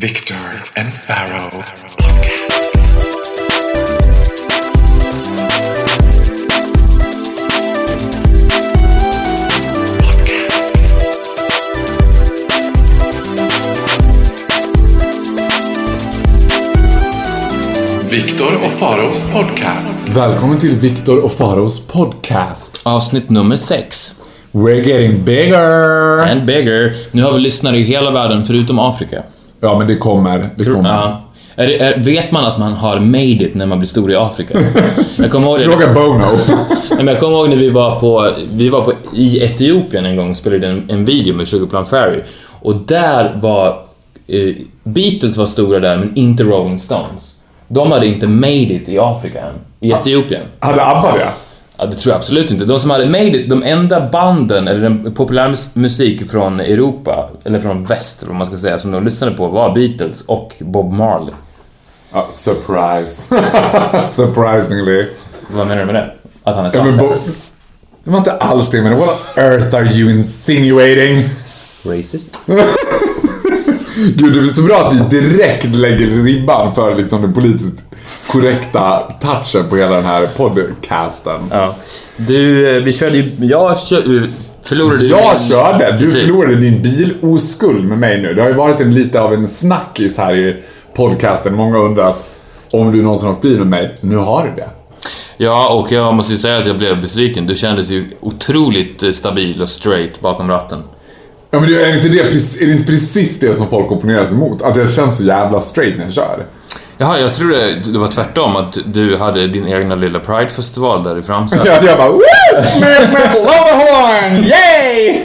Victor and Pharaoh. Victor och Faraos podcast. Välkommen till Viktor och Faros podcast. Avsnitt nummer 6. We're getting bigger! And bigger. Nu har vi lyssnare i hela världen förutom Afrika. Ja, men det kommer. Det kommer. Ja. Är, det- är, vet man att man har made it när man blir stor i Afrika? Jag kommer ihåg, Fråga Bono. Nej, men jag kommer ihåg när vi var på, vi var på i Etiopien en gång och spelade en, en video med Sugarplum Fairy. Och där var, eh, Beatles var stora där men inte Rolling Stones. De hade inte made it i Afrika än, i Etiopien. Hade ABBA det? Ja, det tror jag absolut inte. De som hade made it, de enda banden, eller den populär mus- musik från Europa, eller från väst, vad man ska säga, som de lyssnade på var Beatles och Bob Marley. Ja, surprise. Surprisingly. Vad menar du med det? Att han är Ja, svart? men Bo- det var inte alls det, men what on earth are you insinuating? Racist? Gud, det är så bra att vi direkt lägger ribban för liksom den politiskt korrekta touchen på hela den här podcasten. Ja. Du, eh, vi körde ju... Jag kör, förlorade ju... Jag körde, du Precis. förlorade din biloskuld med mig nu. Det har ju varit en, lite av en snackis här i podcasten. Många har undrat om du någonsin har åkt bil med mig. Nu har du det. Ja, och jag måste ju säga att jag blev besviken. Du kändes ju otroligt eh, stabil och straight bakom ratten. Ja men det är inte det, är det inte precis det som folk opponerar sig emot? Att jag känns så jävla straight när jag kör. Jaha, jag tror det, det var tvärtom, att du hade din egna lilla Pride-festival där i framsidan. Att jag bara Woo! Med, med blowhorn! Yay!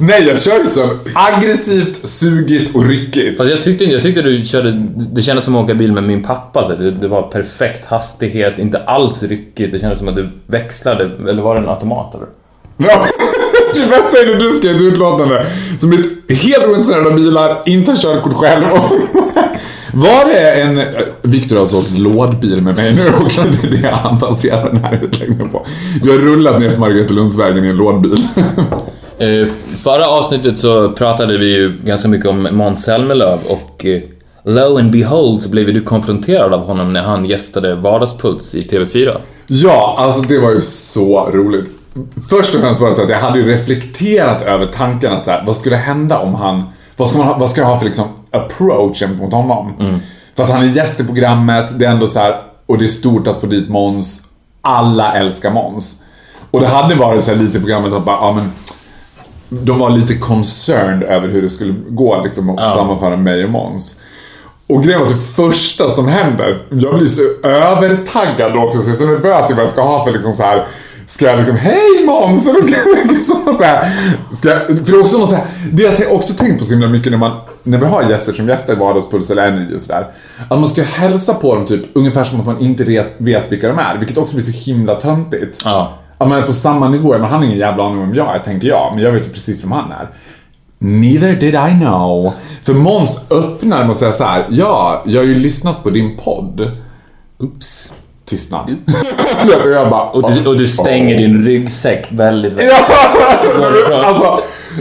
Nej, jag kör ju så aggressivt, sugigt och ryckigt. Fast jag tyckte, jag tyckte du körde, det kändes som att åka bil med min pappa. Så det, det var perfekt hastighet, inte alls ryckigt. Det kändes som att du växlade, eller var det en automat eller? Ja. Det bästa är när du skrev ett utlåtande som är helt ointresserad av bilar, inte har körkort själv. Var det en... Viktor har alltså åkt lådbil med mig nu och det är det han baserar den här utläggningen på. Jag har rullat ner för Margretelundsvägen i en lådbil. Eh, förra avsnittet så pratade vi ju ganska mycket om Måns Zelmerlöw och eh, lo and behold så blev du konfronterad av honom när han gästade Vardagspuls i TV4. Ja, alltså det var ju så roligt. Först och främst var det så att jag hade ju reflekterat över tanken att så här, vad skulle hända om han, vad ska, man ha, vad ska jag ha för liksom approach mot honom? För att han är gäst i programmet, det är ändå så här, och det är stort att få dit Måns. Alla älskar Måns. Och det hade varit så här lite i programmet att bara, ja men de var lite concerned över hur det skulle gå liksom att sammanföra mig och Måns. Och grejen var att det första som händer, jag blir så övertaggad också så jag är så nervös vad jag ska ha för liksom så här. Ska jag liksom, hej Måns! Eller ska jag liksom så här, ska jag, för det är också något så här, det jag också tänkt på så himla mycket när man, när vi har gäster som gäster i Vardagspuls eller Energy och sådär. Att man ska hälsa på dem typ ungefär som att man inte vet, vet vilka de är, vilket också blir så himla töntigt. Ja. Att man är på samma nivå, men han har ingen jävla aning om vem jag är, tänker jag. Men jag vet ju precis vem han är. Neither did I know. För Måns öppnar med att säga så här. Ja, jag har ju lyssnat på din podd. Oops. Tystnad. och jag bara... Och du, och du stänger din ryggsäck väldigt, väldigt Ja, alltså,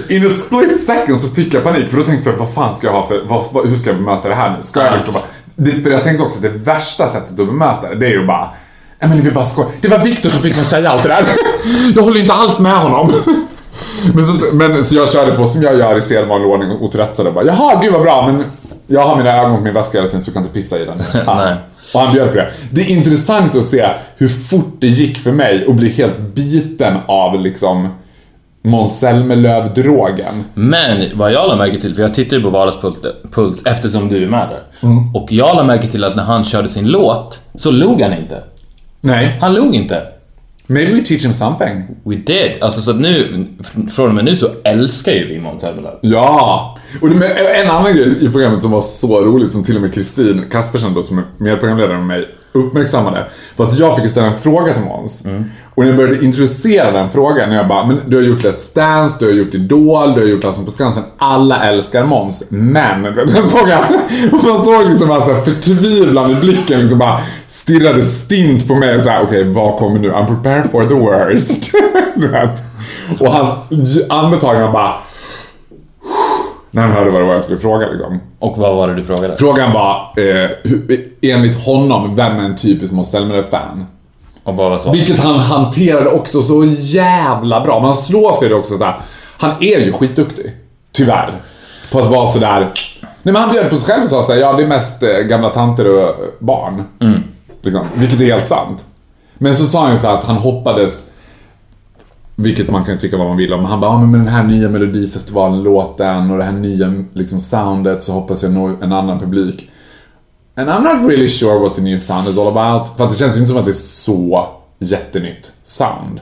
in a split second så fick jag panik för då tänkte jag vad fan ska jag ha för, vad, hur ska jag bemöta det här nu? Ska jag liksom bara, det, för jag tänkte också att det värsta sättet att bemöta det, det är ju bara Nej men vi bara skojar. Det var Viktor som fick som säga allt det där. Jag håller inte alls med honom. Men så, men, så jag körde på som jag gör i sedvanlig ordning och tillrättade bara Jaha, gud vad bra men jag har mina ögon på min väska hela tiden så du kan inte pissa i den. Nej. Och han bjöd på det. Det är intressant att se hur fort det gick för mig att bli helt biten av liksom Måns Zelmerlöw-drogen. Men vad jag la märke till, för jag tittar ju på Vardagspuls Puls eftersom du är med där. Och jag la märke till att när han körde sin låt så log han inte. Nej. Han log inte. Maybe we teach him something. We did. Alltså så att nu, från och med nu så älskar ju vi Måns Zelmerlöw. Ja! Och en annan grej i programmet som var så roligt som till och med Kristin Kaspersen då som är medprogramledare med mig uppmärksammade var att jag fick ställa en fråga till Måns. Och när jag började introducera den frågan, när jag bara, men du har gjort Let's Dance, du har gjort Idol, du har gjort Allsång på Skansen. Alla älskar Måns, men... Den frågan, man såg liksom bara så här förtvivlan i blicken liksom bara stirrade stint på mig och såhär, okej vad kommer nu? I'm prepared for the worst. Och hans andetag var bara När han hörde vad det var jag skulle fråga liksom. Och vad var det du frågade? Frågan var, eh, hur, enligt honom, vem är en typisk Måns Zelmerlöw-fan? Och vad var svaret? Vilket han hanterade också så jävla bra. Man slår sig det också så här. Han är ju skitduktig. Tyvärr. På att vara sådär... Nej men han bjöd på sig själv och sa såhär, ja det är mest eh, gamla tanter och barn. Liksom, vilket är helt sant. Men så sa han ju så här att han hoppades vilket man kan tycka vad man vill om. Han bara, ah, men med den här nya Melodifestivalen-låten och det här nya liksom, soundet så hoppas jag nå en annan publik. And I'm not really sure what the new sound is all about. För att det känns ju inte som att det är så jättenytt sound.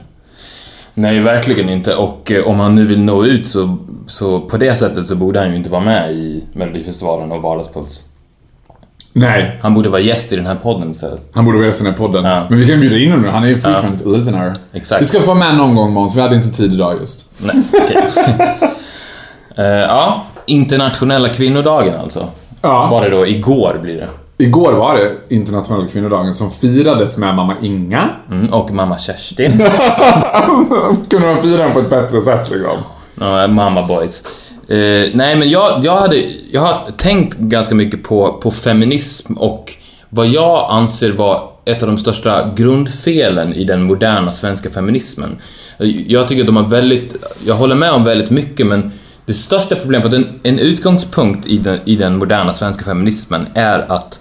Nej, verkligen inte. Och eh, om han nu vill nå ut så, så på det sättet så borde han ju inte vara med i Melodifestivalen och Vardagspuls. Nej, Han borde vara gäst i den här podden istället. han borde vara gäst i den här podden. Ja. Men vi kan bjuda in honom nu, han är ju frequent listener. Exakt. Du ska få med någon gång Måns, vi hade inte tid idag just. Nej, okej. Eh, ja, internationella kvinnodagen alltså. Ja. Var det då igår blir det. Igår var det internationella kvinnodagen som firades med mamma Inga. Mm, och mamma Kerstin. Kunde man fira den på ett bättre sätt liksom. Ja, mamma boys. Eh, nej, men jag, jag, hade, jag har tänkt ganska mycket på, på feminism och vad jag anser vara ett av de största grundfelen i den moderna svenska feminismen. Jag tycker att de har väldigt, jag håller med om väldigt mycket men det största problemet, för att en, en utgångspunkt i den, i den moderna svenska feminismen är att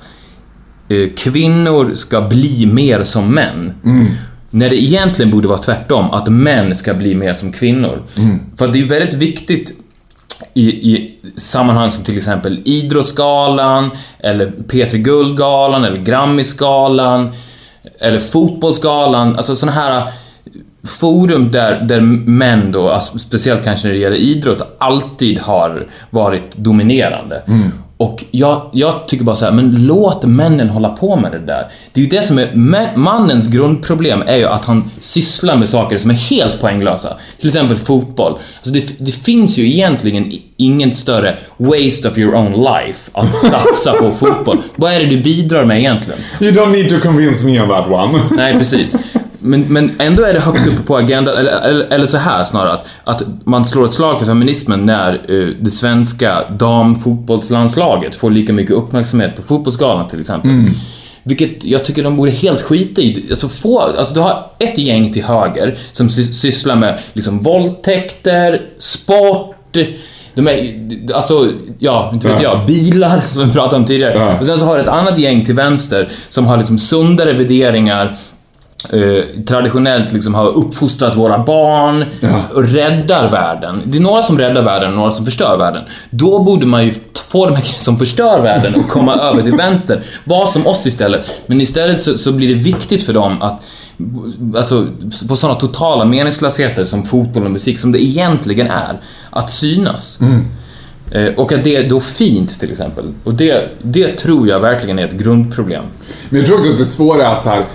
eh, kvinnor ska bli mer som män. När det egentligen borde vara tvärtom, att män ska bli mer som kvinnor. För att det är väldigt viktigt i, i sammanhang som till exempel Idrottsgalan, eller P3 Guldgalan, eller Grammisgalan, eller Fotbollsgalan, alltså sådana här äh, forum där, där män då, alltså speciellt kanske när det gäller idrott, alltid har varit dominerande. Mm. Och jag, jag tycker bara så här, men låt männen hålla på med det där. Det är ju det som är, mannens grundproblem är ju att han sysslar med saker som är helt poänglösa. Till exempel fotboll. Alltså det, det finns ju egentligen ingen större waste of your own life att satsa på fotboll. Vad är det du bidrar med egentligen? You don't need to convince me on that one. Nej, precis. Men, men ändå är det högt uppe på agendan, eller, eller, eller så här snarare, att, att man slår ett slag för feminismen när eh, det svenska damfotbollslandslaget får lika mycket uppmärksamhet på fotbollsgalan till exempel. Vilket jag tycker de borde helt skita i. Alltså, få, alltså du har ett gäng till höger som sy- sysslar med liksom våldtäkter, sport, de är, alltså, ja, inte vet Ja. jag, bilar som vi pratade om tidigare. Ja. Och sen så har du ett annat gäng till vänster som har liksom sundare värderingar, eh, traditionellt liksom har uppfostrat våra barn Ja. och räddar världen. Det är några som räddar världen och några som förstör världen. Då borde man ju få de här som förstör världen och komma över till vänster. Var som oss istället. Men istället så, så blir det viktigt för dem att Alltså på sådana totala meningslösheter som fotboll och musik som det egentligen är, att synas. Eh, Och att det är då fint till exempel. Och det, det tror jag verkligen är ett grundproblem. Men jag tror också att det svåra är att så här,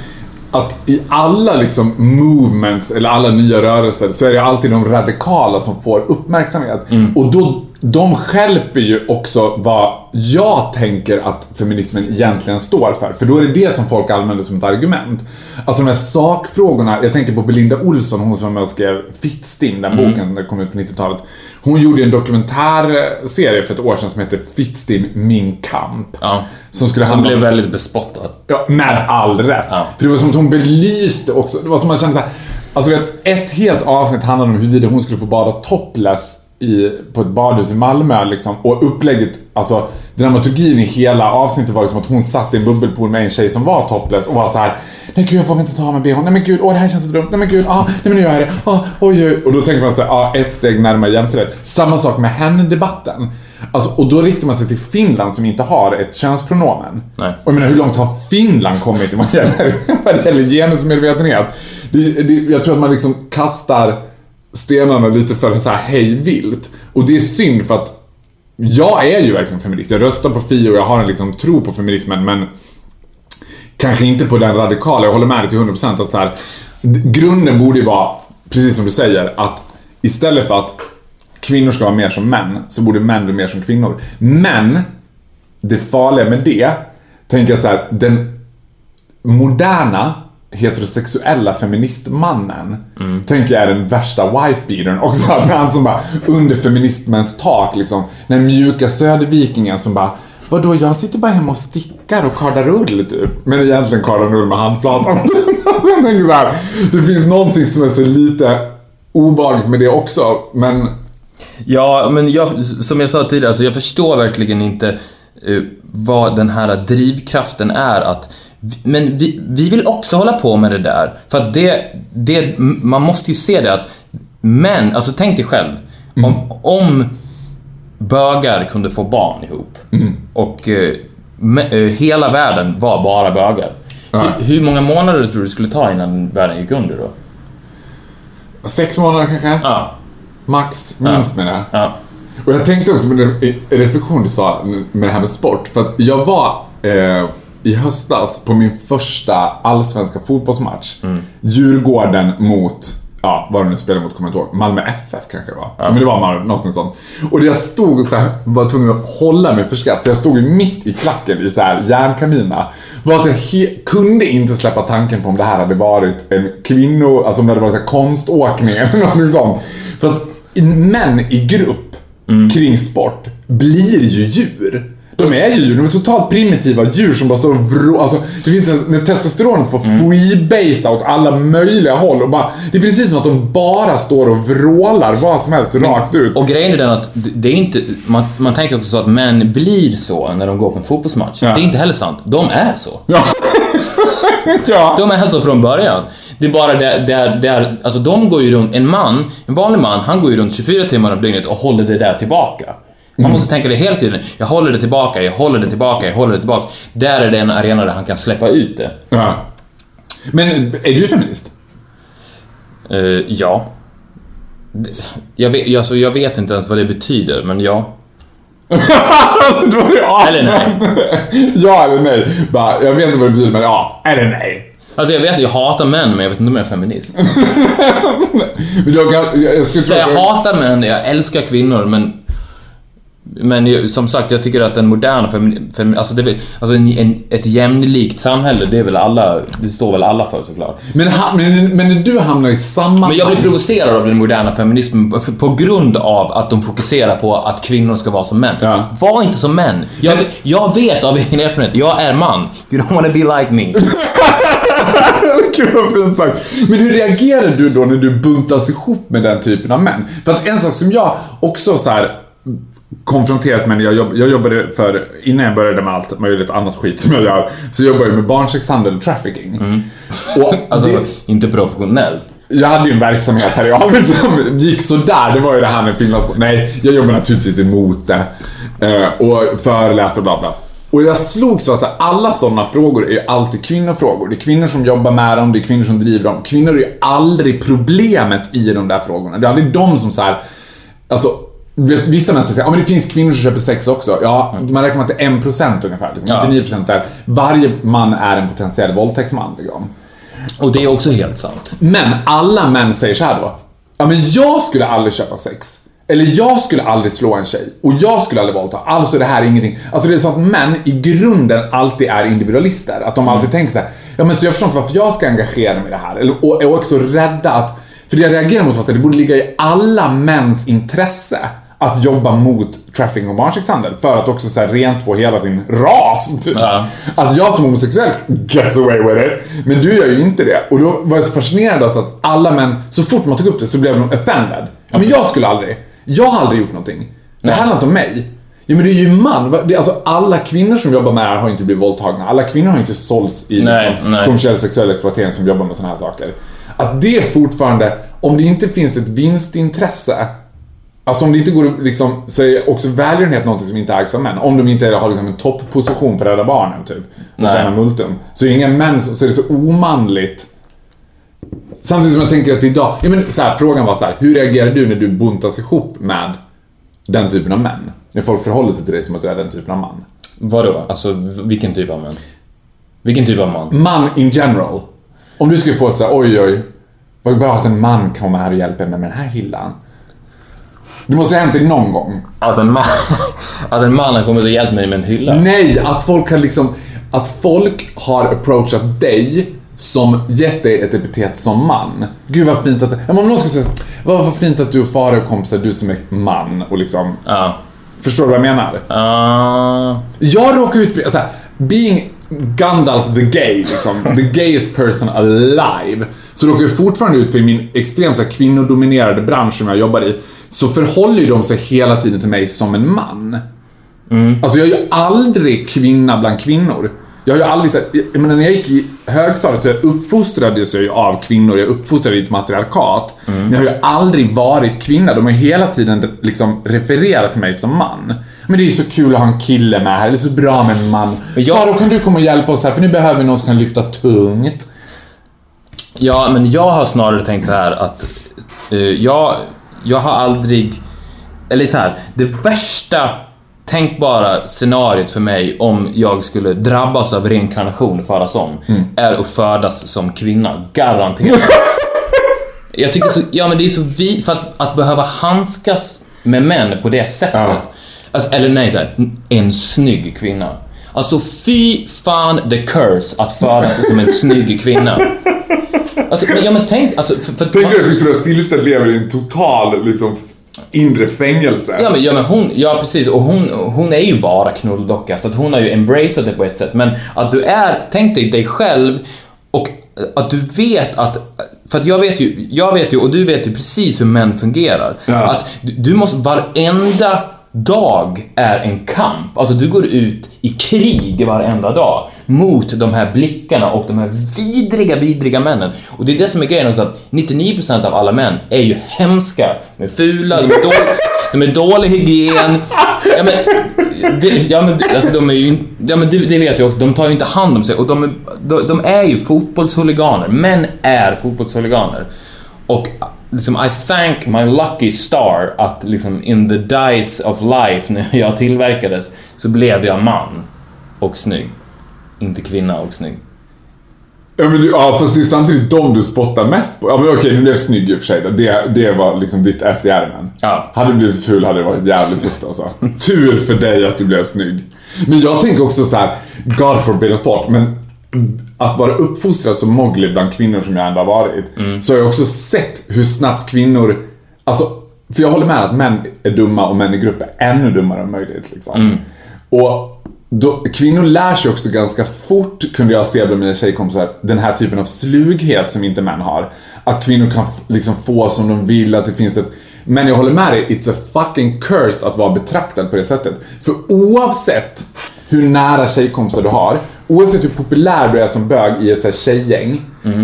att i alla liksom movements eller alla nya rörelser så är det alltid de radikala som får uppmärksamhet. Och då, de skälper ju också vad jag tänker att feminismen egentligen står för. För då är det det som folk använder som ett argument. Alltså de här sakfrågorna, jag tänker på Belinda Olsson, hon som var med och skrev Fittstim, den boken som kom ut på 90-talet. Hon gjorde en dokumentärserie för ett år sedan som heter Fittstim, min kamp. Ja. Som skulle Som blev om väldigt bespottad. Ja, med all rätt. Ja. För det var som att hon belyste också, det var som att man kände såhär, alltså vet, ett helt avsnitt handlade om huruvida hon skulle få bada topless i, på ett badhus i Malmö liksom. Och upplägget, alltså dramaturgin i hela avsnittet var liksom att hon satt i en bubbelpool med en tjej som var topless och var så här. Nej gud jag vågar inte ta av mig bhn. Nej men gud, åh det här känns så dumt. Nej men gud, ah, nej men nu gör jag det. Ah, oj, oj. Och då tänker man såhär, ah, ett steg närmare jämställdhet. Samma sak med henne-debatten. Alltså, och då riktar man sig till Finland som inte har ett könspronomen. Nej. Och jag menar, hur långt har Finland kommit vad gäller, vad gäller genusmedvetenhet? Det, det, jag tror att man liksom kastar stenarna lite för så här hej vilt. Och det är synd för att jag är ju verkligen feminist. Jag röstar på Fi och jag har en liksom tro på feminismen men kanske inte på den radikala. Jag håller med dig till 100% att så här, grunden borde ju vara, precis som du säger, att istället för att kvinnor ska vara mer som män så borde män bli mer som kvinnor. Men det farliga med det, tänker jag att så här, den moderna heterosexuella feministmannen tänker jag är den värsta wife-beatern också. Att han som bara under feministmäns tak liksom. Den mjuka södervikingen som bara Vadå, jag sitter bara hemma och stickar och kardar ull typ. Men egentligen kardar ull med handflatan. Jag tänker så här, det finns någonting som är så lite obehagligt med det också. Men Ja, men jag, som jag sa tidigare, alltså jag förstår verkligen inte eh, vad den här drivkraften är att men vi, vi vill också hålla på med det där. För att det, det, man måste ju se det att män, alltså tänk dig själv. Om, om bögar kunde få barn ihop och eh, eh, hela världen var bara bögar. Ja. Hur, hur många månader tror du det skulle ta innan världen gick under då? sex månader kanske? Ja. Max, minst med det. ja. Och jag tänkte också med den reflektion du sa med det här med sport. För att jag var eh, i höstas på min första allsvenska fotbollsmatch. Djurgården mot, ja vad de nu spelade mot kommer jag inte ihåg. Malmö FF kanske det var. Ja. Men det var Malmö, något sånt. Och jag stod och så här, var tvungen att hålla mig för skratt. För jag stod ju mitt i klacken i så här järnkamina. Var att jag he- kunde inte släppa tanken på om det här hade varit en kvinno, alltså om det hade varit så här konståkning eller någonting sånt. För att män i grupp kring sport blir ju djur. De är ju djur, de är totalt primitiva djur som bara står och vrå... Alltså, det finns en, när testosteronet får freebase åt alla möjliga håll och bara... Det är precis som att de bara står och vrålar vad som helst rakt ut. Och grejen är den att det är inte, man, man tänker också så att män blir så när de går på en fotbollsmatch. Ja. Det är inte heller sant. De är så. Ja. ja. De är så från början. Det är bara det, det, är, det är, alltså de går ju runt, en man, en vanlig man, han går ju runt 24 timmar om dygnet och håller det där tillbaka. Man måste tänka det hela tiden. Jag håller det tillbaka, jag håller det tillbaka, jag håller det tillbaka. Där är det en arena där han kan släppa ut det. ja. Men är du feminist? Eh, ja. Jag vet, alltså, jag vet inte ens vad det betyder, men ja. Då är det Eller nej. ja eller nej. Bara, jag vet inte vad det betyder men ja, eller nej. Alltså jag vet, jag hatar män, men jag vet inte om jag är feminist. Men jag, kan, jag, jag jag att hatar män, jag älskar kvinnor, men... Men som sagt, jag tycker att den moderna femi, alltså, det, alltså en, en, ett jämlikt samhälle, det är väl alla, det står väl alla för såklart. Men, ha, men, men du hamnar i samma... Men jag blir provocerad av den moderna feminismen på, på grund av att de fokuserar på att kvinnor ska vara som män. Ja. Var inte som män. Jag, jag vet av egen erfarenhet, jag är man. You don't wanna be like me. Gud vad fint sagt. Men hur reagerar du då när du buntas ihop med den typen av män? För att en sak som jag också så här konfronteras med när jag, jobb, jag jobbade för, innan jag började med allt möjligt annat skit som jag gör, så jobbade jag med barnsexhandel och trafficking. Och Alltså, det, inte professionellt. jag hade ju en verksamhet här i Alvik som gick sådär. Det var ju det här med Finlands... Nej, jag jobbar naturligtvis emot det. Eh, och föreläser och bla bla. Och jag slog så att alla sådana frågor är alltid kvinnofrågor. Det är kvinnor som jobbar med dem, det är kvinnor som driver dem. Kvinnor är ju aldrig problemet i de där frågorna. Det är aldrig de som så här, alltså vet, Vissa människor säger att ja, men det finns kvinnor som köper sex också. Ja, man räknar med att det är 1% ungefär. Liksom. Ja. 99% där varje man är en potentiell våldtäktsman. Liksom. Och det är också helt sant. Men alla män säger så här då. Ja men jag skulle aldrig köpa sex. Eller jag skulle aldrig slå en tjej. Och jag skulle aldrig våldta. Alltså det här är ingenting. Alltså det är så att män i grunden alltid är individualister. Att de alltid tänker så här. Ja men så jag förstår inte varför jag ska engagera mig i det här. Eller, och är också rädda att... För det jag reagerar mot att det borde ligga i alla mäns intresse att jobba mot trafficking och barnsexhandel för att också så här rentvå hela sin ras. Typ. Ja. Att jag som homosexuell gets away with it, men du gör ju inte det. Och då var jag så fascinerad av att alla män, så fort man tog upp det så blev de offended. Ja, men jag skulle aldrig. Jag har aldrig gjort någonting. Det handlar inte om mig. Ja men det är ju man. Alltså alla kvinnor som jobbar med det här har inte blivit våldtagna. Alla kvinnor har inte sålts i Nej, liksom, nej. kommersiell sexuell exploatering som jobbar med sådana här saker. Att det fortfarande, om det inte finns ett vinstintresse Alltså om det inte går liksom, så är också välgörenhet något som inte ägs av män. Om de inte har liksom en topposition på Rädda Barnen typ. Och tjänar multum. Så är det inga män så är det så omanligt. Samtidigt som jag tänker att idag, ja men så här, frågan var så här, hur reagerar du när du buntas ihop med den typen av män? När folk förhåller sig till dig som att du är den typen av man. Vadå? Alltså, vilken typ av män? Vilken typ av man? Man in general. Om du skulle få så här, oj oj, vad bra att en man kommer här och hjälper mig med den här hyllan. Det måste ha hänt dig någon gång. Att en man, att en man har kommit och hjälpt mig med en hylla? Nej, att folk har liksom... Att folk har approachat dig som gett dig ett epitet som man. Gud vad fint att... Om någon skulle säga vad, vad fint att du och Farao är kompisar, du som är man och liksom... Ja. Förstår du vad jag menar? Ah. Jag råkar ut för, alltså, being Gandalf the gay, liksom, the gayest person alive, så råkar jag fortfarande ut för i min extremt så här, kvinnodominerade bransch som jag jobbar i, så förhåller de sig hela tiden till mig som en man. Alltså jag är ju aldrig kvinna bland kvinnor. Jag har ju aldrig sett, jag menar när jag gick i högstadiet så jag uppfostrades jag ju av kvinnor, jag uppfostrades i ett matriarkat. Men jag har ju aldrig varit kvinna, de har ju hela tiden liksom refererat till mig som man. Men det är ju så kul att ha en kille med här, det är så bra med en man. Men jag- Faro kan du komma och hjälpa oss här för nu behöver vi någon som kan lyfta tungt. Ja, men jag har snarare tänkt så här att eh, jag, jag har aldrig... Eller så här, det värsta tänkbara scenariot för mig om jag skulle drabbas av reinkarnation och födas om är att födas som kvinna. Garanterat. jag tycker så, ja men det är så vi, för att, att behöva handskas med män på det sättet. Ja. Alltså, eller nej, så här, en snygg kvinna. Alltså fy fan the curse att födas som en snygg kvinna. Alltså, men, ja men tänk, alltså, för, för, Tänk dig att Victoria Silvstedt lever i en total liksom, inre fängelse. Ja men, ja, men hon, ja precis, och hon, hon är ju bara knulldocka så att hon har ju embraceat det på ett sätt. Men att du är, tänk dig dig själv och att du vet att, för att jag vet ju, jag vet ju och du vet ju precis hur män fungerar. Ja. Att du, du måste, varenda dag är en kamp. Alltså du går ut i krig varenda dag mot de här blickarna och de här vidriga, vidriga männen. Och det är det som är grejen också att 99% av alla män är ju hemska. De är fula, de är dåliga, de är dålig hygien. Ja men, det, ja, men alltså, de är ju, ja men det, det vet jag också, de tar ju inte hand om sig och de är, de, de är ju fotbollshuliganer. Män är fotbollshuliganer. Och liksom, I thank my lucky star att liksom in the dice of life när jag tillverkades så blev jag man och snygg. Inte kvinna och snygg. Ja, men, du- ja fast det är samtidigt de du spottar mest på. Ja men okej, du blev snygg i och för sig. då. Det, det var liksom ditt S i ärmen. Ja. Hade du blivit ful hade det varit jävligt tufft alltså. Tur för dig att du blev snygg. Men jag tänker också så här, God forbid a thought, men att vara uppfostrad som Mowgli bland kvinnor som jag ändå har varit, så har jag också sett hur snabbt kvinnor, alltså, för jag håller med att män är dumma och män i grupp är ännu dummare än möjligt. Liksom. Och då, kvinnor lär sig också ganska fort, kunde jag se bland mina tjejkompisar, den här typen av slughet som inte män har. Att kvinnor kan liksom få som de vill, att det finns ett... Men jag håller med dig, it's a fucking cursed att vara betraktad på det sättet. För oavsett hur nära tjejkompisar du har, oavsett hur populär du är som bög i ett så här tjejgäng,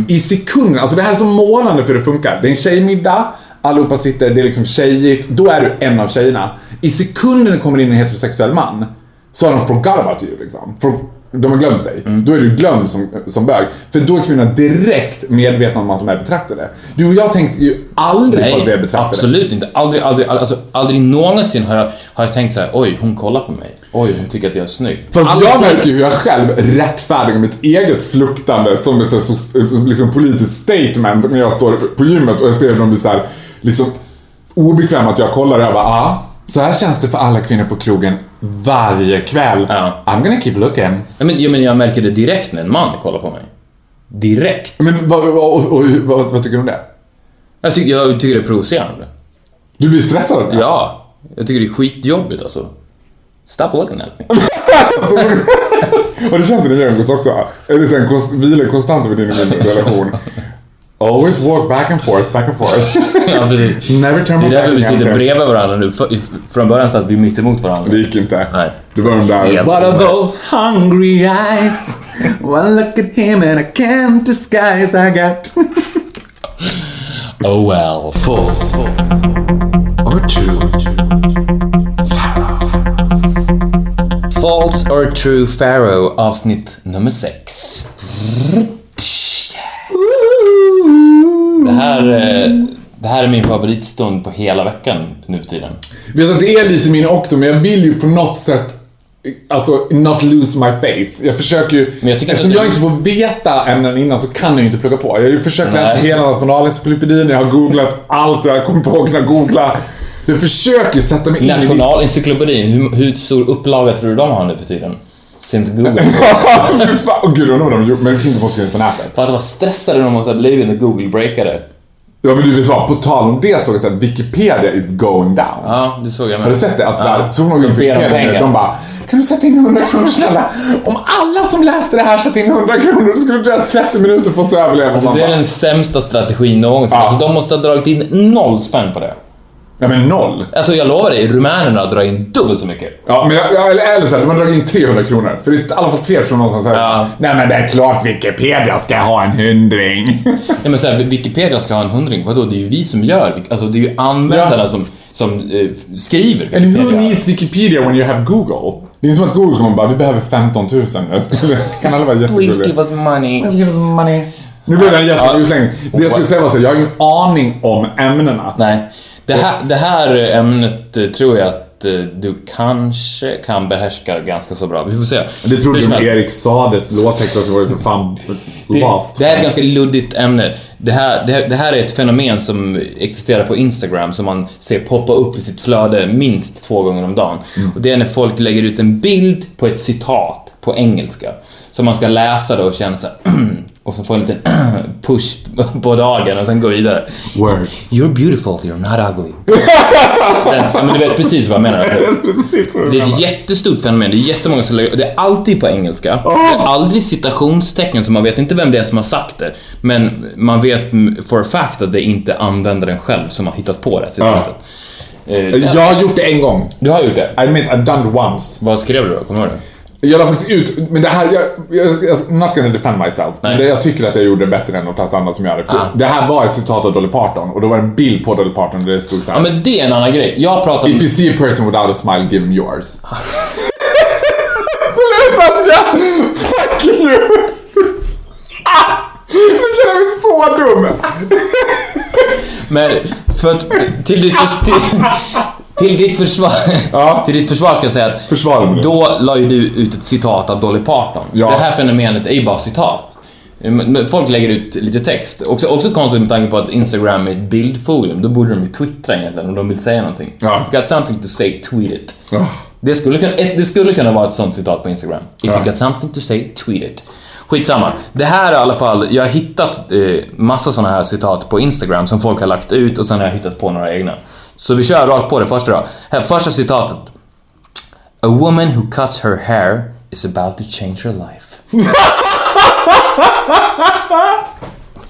i sekunden, alltså det här är så målande för hur det funkar. Det är en tjejmiddag, allihopa sitter, det är liksom tjejigt, då är du en av tjejerna. I sekunden det kommer in en heterosexuell man, så har de forgot about you liksom. For, de har glömt dig. Då är du glömd som, som bög. För då är kvinnorna direkt medvetna om att de är betraktade. Du och jag tänkte ju aldrig på att vi är betraktade. absolut inte. Aldrig, aldrig, alltså, aldrig någonsin har jag, har jag tänkt så här: oj, hon kollar på mig. Oj, hon tycker att jag är snygg. Fast Aldrig- jag märker ju hur jag själv rättfärdigar mitt eget fluktande som ett så, liksom, politiskt statement när jag står på gymmet och jag ser hur de blir så här, liksom obekväma att jag kollar och jag bara ah, så här känns det för alla kvinnor på krogen varje kväll. Ja. I'm gonna keep looking. Ja, men, ja, men jag märker det direkt när en man kollar på mig. Direkt. Men vad, vad, vad, vad tycker du om det? Jag tycker, jag tycker det är provocerande. Du blir stressad? Ja, jag tycker det är skitjobbigt alltså. Stop looking at me. Känt det när vi umgås också? Det konst, vilar konstant över din och min relation? Always walk back and forth, back and forth. ja, precis. Never turn Det my är back därför vi sitter bredvid varandra nu. Från början satt vi mitt emot varandra. Det gick inte. Nej. Det var de där... Helt What are those hungry eyes? One look at him and I can't disguise I got... Oh well. False or true? False or true Pharaoh avsnitt nummer 6. Det här, eh, det här är min favoritstund på hela veckan nu för tiden. Vet du, det är lite min också, men jag vill ju på något sätt Alltså, not lose my face. Jag försöker ju... Men jag tycker eftersom att jag du- inte får veta ämnen innan så kan jag ju inte plugga på. Jag har ju försökt läsa hela nationalencyklopedin, jag har googlat allt jag kommer på att kunna googla. Jag försöker sätta mig in i... Nationalencyklopedin, hur, hur stor upplaga tror du de har nu för tiden? since Google. Fan, Gud, undrar vad de gjort. Men det finns inte skrivit på nätet. För att vara stressade de måste ha blivit när Google breakade. Ja men du vet vad, på tal om det såg jag att Wikipedia is going down. Ja, det såg jag med. Har du sett det? Att såhär, Ja. såg någon De ber om pengar. de bara Kan du sätta in 100 kronor snälla? Om alla som läste det här satte in 100 kronor då skulle det ta 30 minuter oss att överleva. Alltså, det är den sämsta strategin någonsin. Ja. Alltså, de måste ha dragit in noll spänn på det. Ja men noll. Alltså jag lovar dig, rumänerna drar in dubbelt så mycket. Ja, men jag, jag, eller, eller så här, de har dragit in 300 kronor. För det är i alla fall tre personer någonstans här. Ja. Nej men det är klart Wikipedia ska ha en hundring. Nej men såhär, Wikipedia ska ha en hundring, vadå? Det är ju vi som gör, alltså det är ju användarna Ja. som, som eh, skriver And who Wikipedia. needs Wikipedia when you have Google? Det är inte som att Google kommer bara, vi behöver 15 000. Jag skulle, kan alla vara Please jättegulliga? give us money. Give us money. Nu blev det en jättebra utläggning. Det jag skulle säga var så här, jag har ingen aning om ämnena. Nej. Det här, det här ämnet eh, tror jag att eh, du kanske kan behärska ganska så bra. Vi får se. Det trodde du. Erik Sades låttext det var ju för fan Det, vast. det här är ett ganska luddigt ämne. Det här, det, här, det här är ett fenomen som existerar på Instagram som man ser poppa upp i sitt flöde minst två gånger om dagen. Och det är när folk lägger ut en bild på ett citat på engelska. Som man ska läsa då och känna så här, och så få en liten push på dagen och sen gå vidare. Words. You're beautiful, you're not ugly. Ja, men du vet precis vad jag menar. Det är ett jättestort fenomen. Det är jättemånga som lägger, Det är alltid på engelska. Det är aldrig citationstecken så man vet inte vem det är som har sagt det. Men man vet for a fact att det är inte användaren själv som har hittat på det. Eh, Jag har gjort det en gång. Du har gjort det? I admit, I've done it once. Vad skrev du då? Kommer du ihåg det? Jag la faktiskt ut, men det här, jag, jag, I'm not gonna defend myself. Men det, jag tycker att jag gjorde det bättre än de flesta andra som gör det. För Ah. Det här var ett citat av Dolly Parton och då var det en bild på Dolly Parton där det stod såhär. Ja men det är en annan grej. Jag pratar. If you see a person without a smile, give them yours. Sluta skratta! Fuck you! Nu känner jag mig så dum! Men för att, till ditt, till, till ditt försvar, Ja. till ditt försvar ska jag säga att nu. då la ju du ut ett citat av Dolly Parton. Ja. Det här fenomenet är ju bara citat. Folk lägger ut lite text. Också, också konstigt med tanke på att Instagram är ett bildforum. Då borde de ju twittra egentligen om de vill säga någonting. Ja. Got something to say, tweet it. Ah. Det skulle, kunna, det skulle kunna vara ett sånt citat på Instagram. If Ja. you got something to say, tweet it. Skitsamma. Det här är i alla fall, jag har hittat eh, massa såna här citat på Instagram som folk har lagt ut och sen har jag hittat på några egna. Så vi kör rakt på det första då. Här, första citatet. A woman who cuts her hair is about to change her life.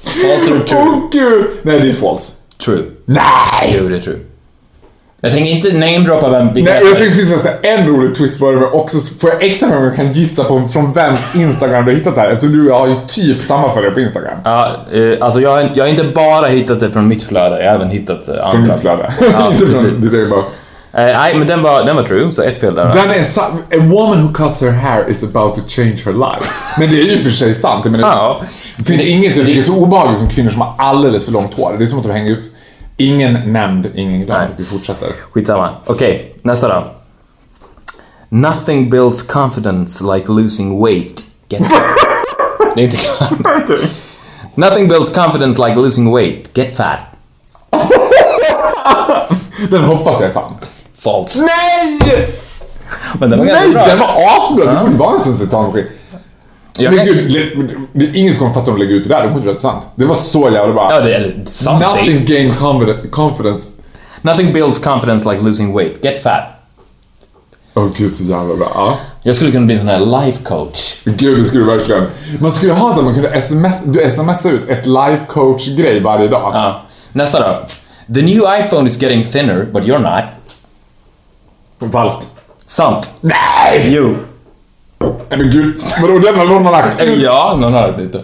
False or true? Åh gud! Nej, det är false. True. Nej! Jo, det är true. Jag tänker inte namedroppa vem vilka Nej, jag tänkte precis säga en rolig twist på det, också får jag extra om jag kan gissa på från vems Instagram du har hittat det här. Eftersom du har ju typ samma följare på Instagram. Ja, eh, alltså jag, har- jag har inte bara hittat det från mitt flöde, jag har även hittat eh, andra. Från mitt flöde. Ja, Inte precis. från ditt bara. Eh, nej, men den var, den var true, så ett fel där. Den är sa- A woman who cuts her hair is about to change her life. Men det är ju för sig sant. Jag menar, Ja. Det finns inget jag tycker är så obehagligt som kvinnor som har alldeles för långt hår. Det är som att de hänger ut. Ingen nämnd, ingen glad. Nej. Vi fortsätter. Skitsamma. Okej, nästa då. Nothing builds confidence like losing weight. Get Det är inte klart. Nothing builds confidence like losing weight. Get fat. Den hoppas jag är sann. False. Nej! Men den var Nej, den var asbra! Det borde vara en sån citatmaskin. Jag Men kan- gud, le- det är ingen som kommer fatta om de lägger ut det där. Det kommer inte sant. Det var så jävla bra. Ja, det är sant. Nothing gain confidence. Nothing builds confidence like losing weight. Get fat. Åh gud, så jävla bra. Ja. Jag skulle kunna bli en sån här life coach. Gud, det skulle du verkligen. Man skulle ha så man kunde sms, du smsar ut ett life coach-grej varje dag. Ja. Nästa då. The new iPhone is getting thinner, but you're not. Falskt. Sant. Nej! Jo. Nej men gud, vadå den har någon lagt ut? Ja, någon har det lite.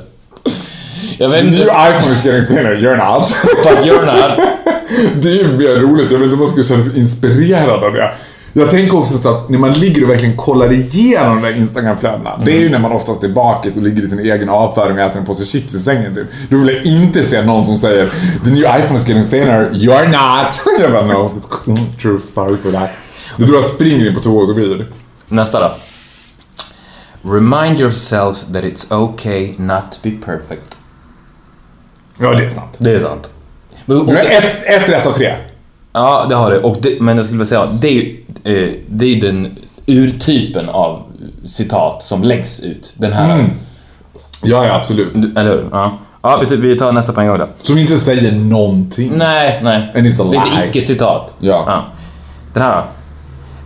Jag vet The new inte. iPhone is getting thinner, you're not. But you're not. Det är ju mer roligt, jag vet inte om man skulle känna sig inspirerad av det. Jag tänker också så att när man ligger och verkligen kollar igenom de där Instagram-flödena. Det är ju när man oftast är bakis och ligger i sin egen avföring och äter en påse chips i sängen typ. Då vill jag inte se någon som säger The new iPhone is getting thinner, you're not. Jag bara no, true, sorry for that. Det är då jag springer in på toa och så blir det. Nästa då. Remind yourself that it's okay not to be perfect. Ja, det är sant. Det är sant. Men, och Du det, ett, ett rätt av tre. ja, det har det. Och det, men jag skulle vilja säga, det är ju eh, det är den urtypen av citat som läggs ut. Den här. Mm. Ja, ja, absolut. Eller hur? Ja. Ja, vi- vi tar nästa poäng då. Som inte säger någonting. Nej, nej. And it's a Det är ett lie. icke-citat. Ja. Den här då.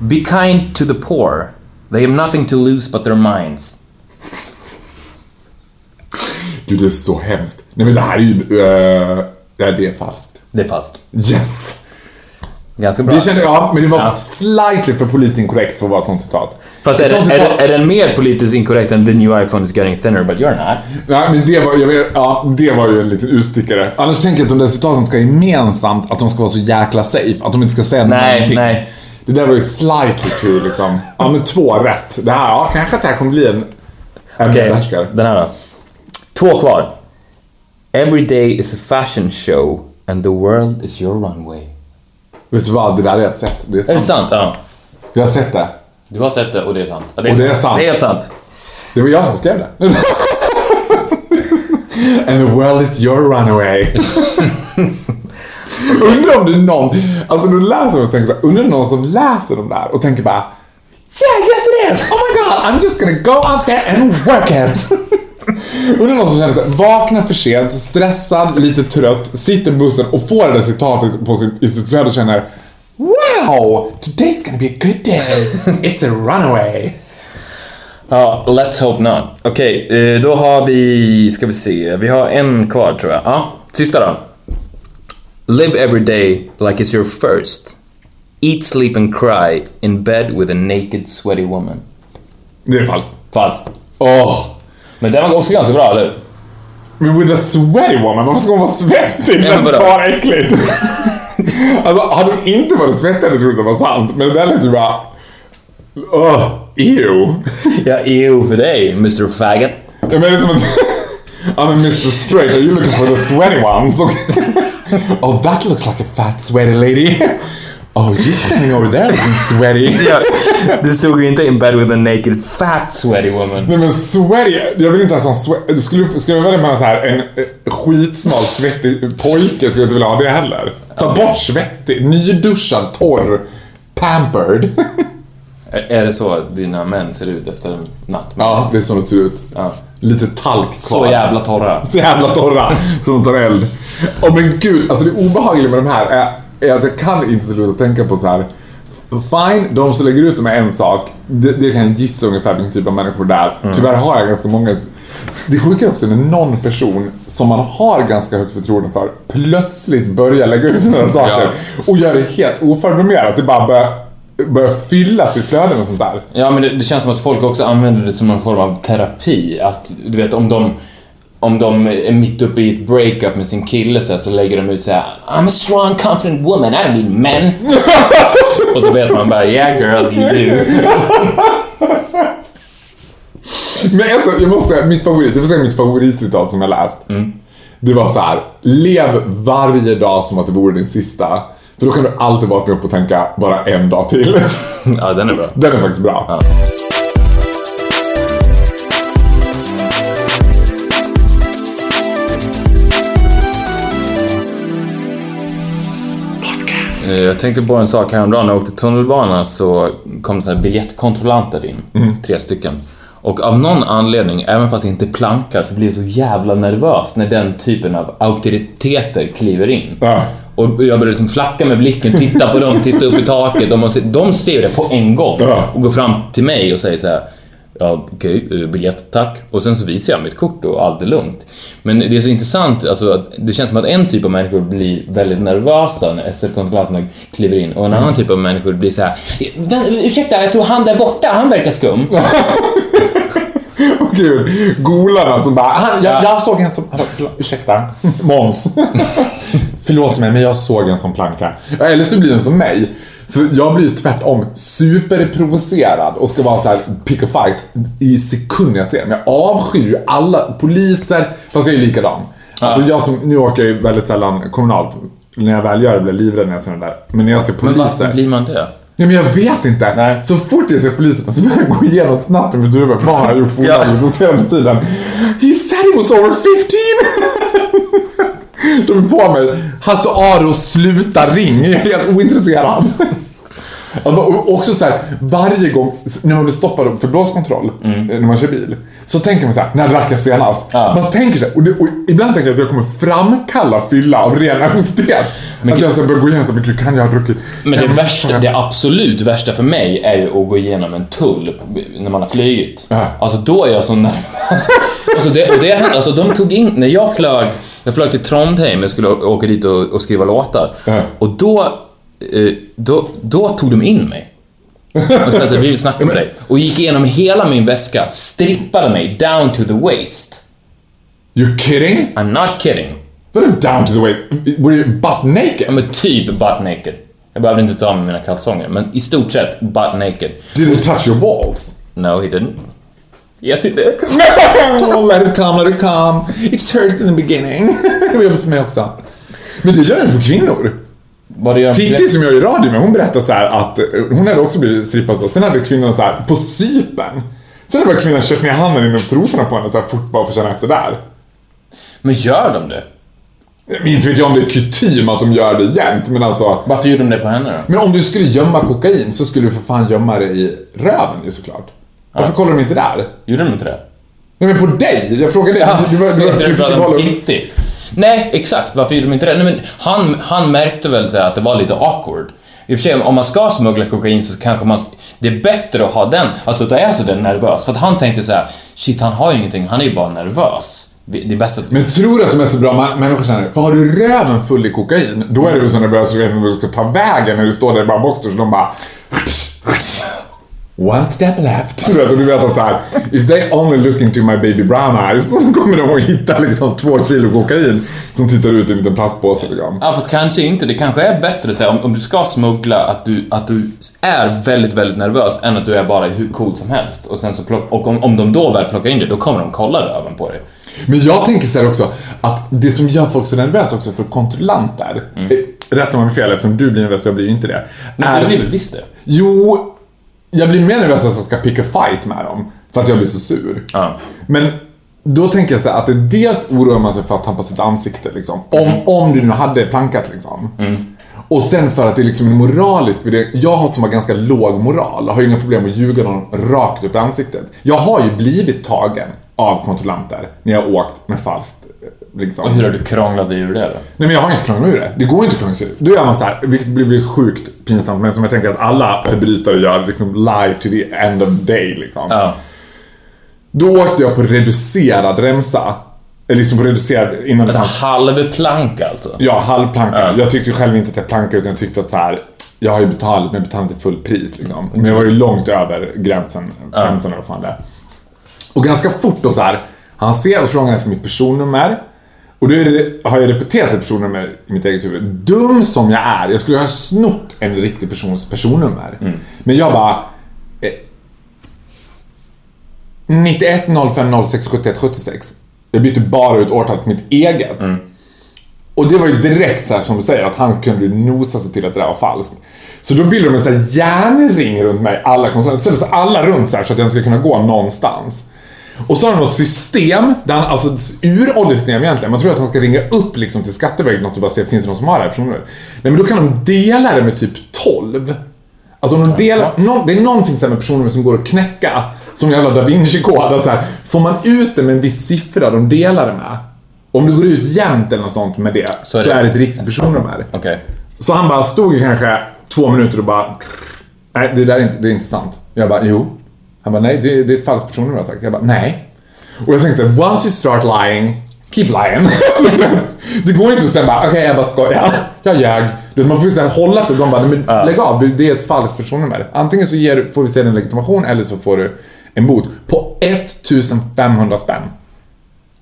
Be kind to the poor. They have nothing to lose but their minds. Gud, det är så hemskt. Nej, men det här är ju... Uh, nej, det är falskt. Det är fast. Yes! Ganska bra. Det kände jag, men det var Ja. slightly för politiskt inkorrekt för att vara ett sånt citat. Fast är, det, är, citat- det, är den mer politiskt inkorrekt än the new iPhone is getting thinner but you're not? Nej, men det var, vet, ja, det var ju en liten utstickare. Annars tänker jag att de där citaten ska gemensamt, att de ska vara så jäkla safe. Att de inte ska säga Nej, någonting. nej. Det där var ju slightly too liksom. Ja, men två rätt. Det här, ja, kanske att det här kommer bli en... En Okej, behärskare. den här då. Två kvar. Every day is a fashion show and the world is your runway. Vet du vad? Det där har jag sett. Det är Är det sant. sant? Ja. Jag har sett det. Du har sett det och det är sant. Ja, Och det är sant. Det är helt sant. Det var jag som skrev det. And the world is your runaway. undrar om det är någon, alltså du läser och tänker så här, undrar det är någon som läser de där och tänker bara Yeah, yes it is! Oh my god, I'm just gonna go out there and work it! Undrar någon som känner sig vaknar för sent, stressad, lite trött, sitter i bussen och får det där citatet på sitt, i sitt flöde och känner Wow! Today's gonna be a good day! It's a runaway! Ja, let's hope not. Okej, eh, då har vi, ska vi se, vi har en kvar tror jag. Ja, sista då. Live every day like it's your first. Eat, sleep and cry in bed with a naked sweaty woman. Det är falskt. Falskt. Åh! Men den var också ganska bra, eller? Men with a sweaty woman, varför ska hon vara svettig? Det lät bara äckligt. alltså, hade hon inte varit svettig hade jag trott det var sant. Men det där lät ju bara... Ugh, ew. Ja, EU för dig, Mr Faggot. Jag menar som att... I'm a Mr Straight, are you looking for the sweaty ones? oh, that looks like a fat sweaty lady. Oh, you're standing over there looking sweaty. Ja, det stod ju inte in bed with a naked fat sweaty woman. Nej men sweaty, jag vill inte ens ha sweat. Du skulle, skulle välja mellan så här en eh, skitsmal svettig pojke skulle inte vilja ha det heller. Ta bort svettig, nyduschad, torr, pampered. Är är det så att dina män ser ut efter en natt? med ja, det är så det ser ut. Ja. Lite talk kvar. Så jävla torra. Så jävla torra, som tar eld. Åh men gud, alltså det obehagliga med de här är, är att jag kan inte sluta tänka på så här. Fine, de som lägger ut dem är en sak. Det, det kan jag gissa ungefär vilken typ av människor det är. Mm. Tyvärr har jag ganska många. Det sjuka är också när någon person som man har ganska högt förtroende för plötsligt börjar lägga ut sådana här saker. Och gör det helt oförblommerat. Det bara börjar, börjar fylla sitt flöde med sånt där. Ja, men det, det känns som att folk också använder det som en form av terapi. Att, du vet, om de, om de är mitt uppe i ett breakup med sin kille så, här, så lägger de ut så här: I'm a strong confident woman, I don't need men. Och så vet man bara yeah girl, you do. Men ett, jag måste säga, mitt favorit, jag får säga mitt favoritcitat som jag läst. Det var så här: lev varje dag som att det vore din sista. För då kan du alltid vakna upp och tänka bara en dag till. Ja, den är bra. Den är faktiskt bra. Eh, Jag tänkte på en sak häromdagen. När jag åkte tunnelbana så kom så här biljettkontrollanter in. Tre stycken. Och av någon anledning, även fast jag inte plankar, så blir jag så jävla nervös när den typen av auktoriteter kliver in. Ja. Och jag börjar liksom flacka med blicken, titta på dem, titta upp i taket. De, ser, de ser det på en gång och går fram till mig och säger så här. Ja, okej, eh, biljett tack. Och sen så visar jag mitt kort och allt är lugnt. Men det är så intressant, alltså att det känns som att en typ av människor blir väldigt nervösa när SL-kontrollanterna kliver in och en annan typ av människor blir så här. "Vän- Ursäkta, jag tror han där borta, han verkar skum. Åh gud, golarna som bara, han, jag, jag såg en som, förlåt, ursäkta, Måns. Förlåt mig, men jag såg en som planka. Eller så blir den som mig. För jag blir ju tvärtom superprovocerad och ska vara så här pick a fight i sekunder jag ser. Men jag avskyr ju alla poliser, fast jag är likadan. Alltså jag som, nu åker jag ju väldigt sällan kommunalt. När jag väl gör det blir jag livrädd när jag ser den där. Men när jag ser Men poliser. varför blir man det? Nej men jag vet inte. Nej. Så fort jag ser polisen så börjar jag gå igenom snabbt i mitt huvud. Vad har jag gjort för olagligt den senaste tiden? He said he was over 15! De är på mig. Hasse Aro, sluta ring. Jag är helt ointresserad. Alltså, också så här, varje gång när man blir stoppad för blåskontroll eh, när man kör bil. Så tänker man så här, när drack jag senast? Mm. Ja. Man tänker så här, och, det, och ibland tänker jag att jag kommer framkalla fylla av ren nervositet. Att gud- jag så här börjar gå igenom så här, kan jag ha druckit? Men det, värsta, det absolut värsta för mig är ju att gå igenom en tull när man har flugit. Ja. Alltså då är jag så nervös. alltså det, och det alltså de tog in, när jag flög, jag flög till Trondheim, jag skulle åka dit och, och skriva låtar. Ja. Och då, eh, då, då tog de in mig. Och alltså, vi vill snacka med dig. Och gick igenom hela min väska, strippade mig down to the waist. You kidding? I'm not kidding. Vadå down to the waist? Were you butt Ja, naked? men typ butt naked. Jag behövde inte ta av mig mina kalsonger, men i stort sett butt naked. Did it touch your balls? No, he didn't. Yes, he did. oh, let it come, let it come. It's hurt in the beginning. det var jobbigt för mig också. Men det gör den på kvinnor. Titti som jag är i radio med, hon berättade så här att eh, hon hade också blivit strippad så. Sen hade kvinnan så här på Cypern. Sen hade bara kvinnan kört ner handen inom trosorna på henne så här fort bara för att känna efter där. Men gör de det? Men Inte vet jag om det är kutym att de gör det jämt, men alltså. Varför gjorde de det på henne då? Men om du skulle gömma kokain så skulle du för fan gömma det i röven ju såklart. Varför kollar de inte där? Gjorde de inte det? Nej men på dig! Jag frågade dig. Du, du, du, tänkte du du fick hålla- Titti. Nej, exakt. Varför gjorde de inte det? Nej, men han, han märkte väl så att det var lite awkward. I och för sig, om man ska smuggla kokain så kanske man... Det är bättre att ha den, alltså att är sådär nervös. För att han tänkte så här: shit han har ju ingenting, han är ju bara nervös. Det är bäst att... Men tror du att de är så bra människor känner, för har du röven full i kokain, då är du så nervös att du vet inte du ska ta vägen när du står där i bara boxers och de bara... One step left. Du vet, och du vet att så här, if they only look into my baby brown eyes så kommer de att hitta liksom två kilo kokain som tittar ut i en liten plastpåse liksom. Ja, fast kanske inte. Det kanske är bättre så här, om, om du ska smuggla att du, att du är väldigt, väldigt nervös än att du är bara hur cool som helst. Och, sen så plock, och om, om de då väl plockar in det, då kommer de kolla röven på dig. Men jag tänker så här också, att det som gör folk så nervösa också för kontrollanter, mm. rätta mig om jag fel eftersom du blir nervös och jag blir inte det. Men du blir väl visst det? Jo, jag blir mer nervös att jag ska pick a fight med dem. För att jag blir så sur. Ja. Men då tänker jag så här att det dels oroar man sig för att tappa sitt ansikte liksom. Om, om du nu hade plankat liksom. Och sen för att det är liksom en moralisk värdering. Jag har som har ganska låg moral. Jag har ju inga problem att ljuga någon rakt upp i ansiktet. Jag har ju blivit tagen av kontrollanter när jag har åkt med falskt liksom. Och hur har du krånglat dig ur det då? Nej men jag har inte krånglat ur det. Det går inte att krångla sig ur. Då gör man så här, vilket blir sjukt pinsamt, men som jag tänker att alla förbrytare gör, liksom lie to the end of the day liksom. Ja. Då åkte jag på reducerad remsa. Eller liksom på reducerad innan Alltså fanns... halv plank alltså? Ja, halvplanka. Ja. Jag tyckte själv inte att jag plankade utan jag tyckte att så här. Jag har ju betalat, men betalat till full pris liksom. Men jag var ju långt över gränsen, 15 eller vad fan det. Och ganska fort då så här. Han ser och frågar efter mitt personnummer. Och då har jag repeterat ett personnummer i mitt eget huvud. Dum som jag är, jag skulle ha snott en riktig persons personnummer. Men jag bara... Eh, 91 05 06 71 76. Jag bytte bara ut årtalet på mitt eget. Och det var ju direkt så här som du säger, att han kunde nosa sig till att det där var falskt. Så då bildade de en sån här järnring runt mig, alla. Ställde sig alla runt så här så att jag inte ska kunna gå någonstans. Och så har han något system, där han, alltså uråldrigt system egentligen. Man tror att han ska ringa upp liksom till Skatteverket något och bara se, finns det någon som har det här personnumret? Nej men då kan de dela det med typ 12. Alltså om de delar, nå- det är någonting så med personnummer som går att knäcka. Som jävla da Vinci-kod. så Får man ut det med en viss siffra de delar det med. Om det går ut jämnt eller något sånt med det, så, är det- är det ett riktigt personnummer. Okej. Så han bara stod i kanske två minuter och bara... Nej, det där är inte, det är inte sant. Jag bara, jo. Han bara, nej, det, det är ett falskt personnummer jag har sagt. Jag bara, nej. Och jag tänkte, once you start lying, keep lying. det går inte att bara, okej, jag bara skojar. Jag ljög. Man får ju hålla sig. De bara, men lägg av. Det är ett falskt personnummer. Antingen så ger, du- får vi se din legitimation eller så får du en bot på 1500 spänn.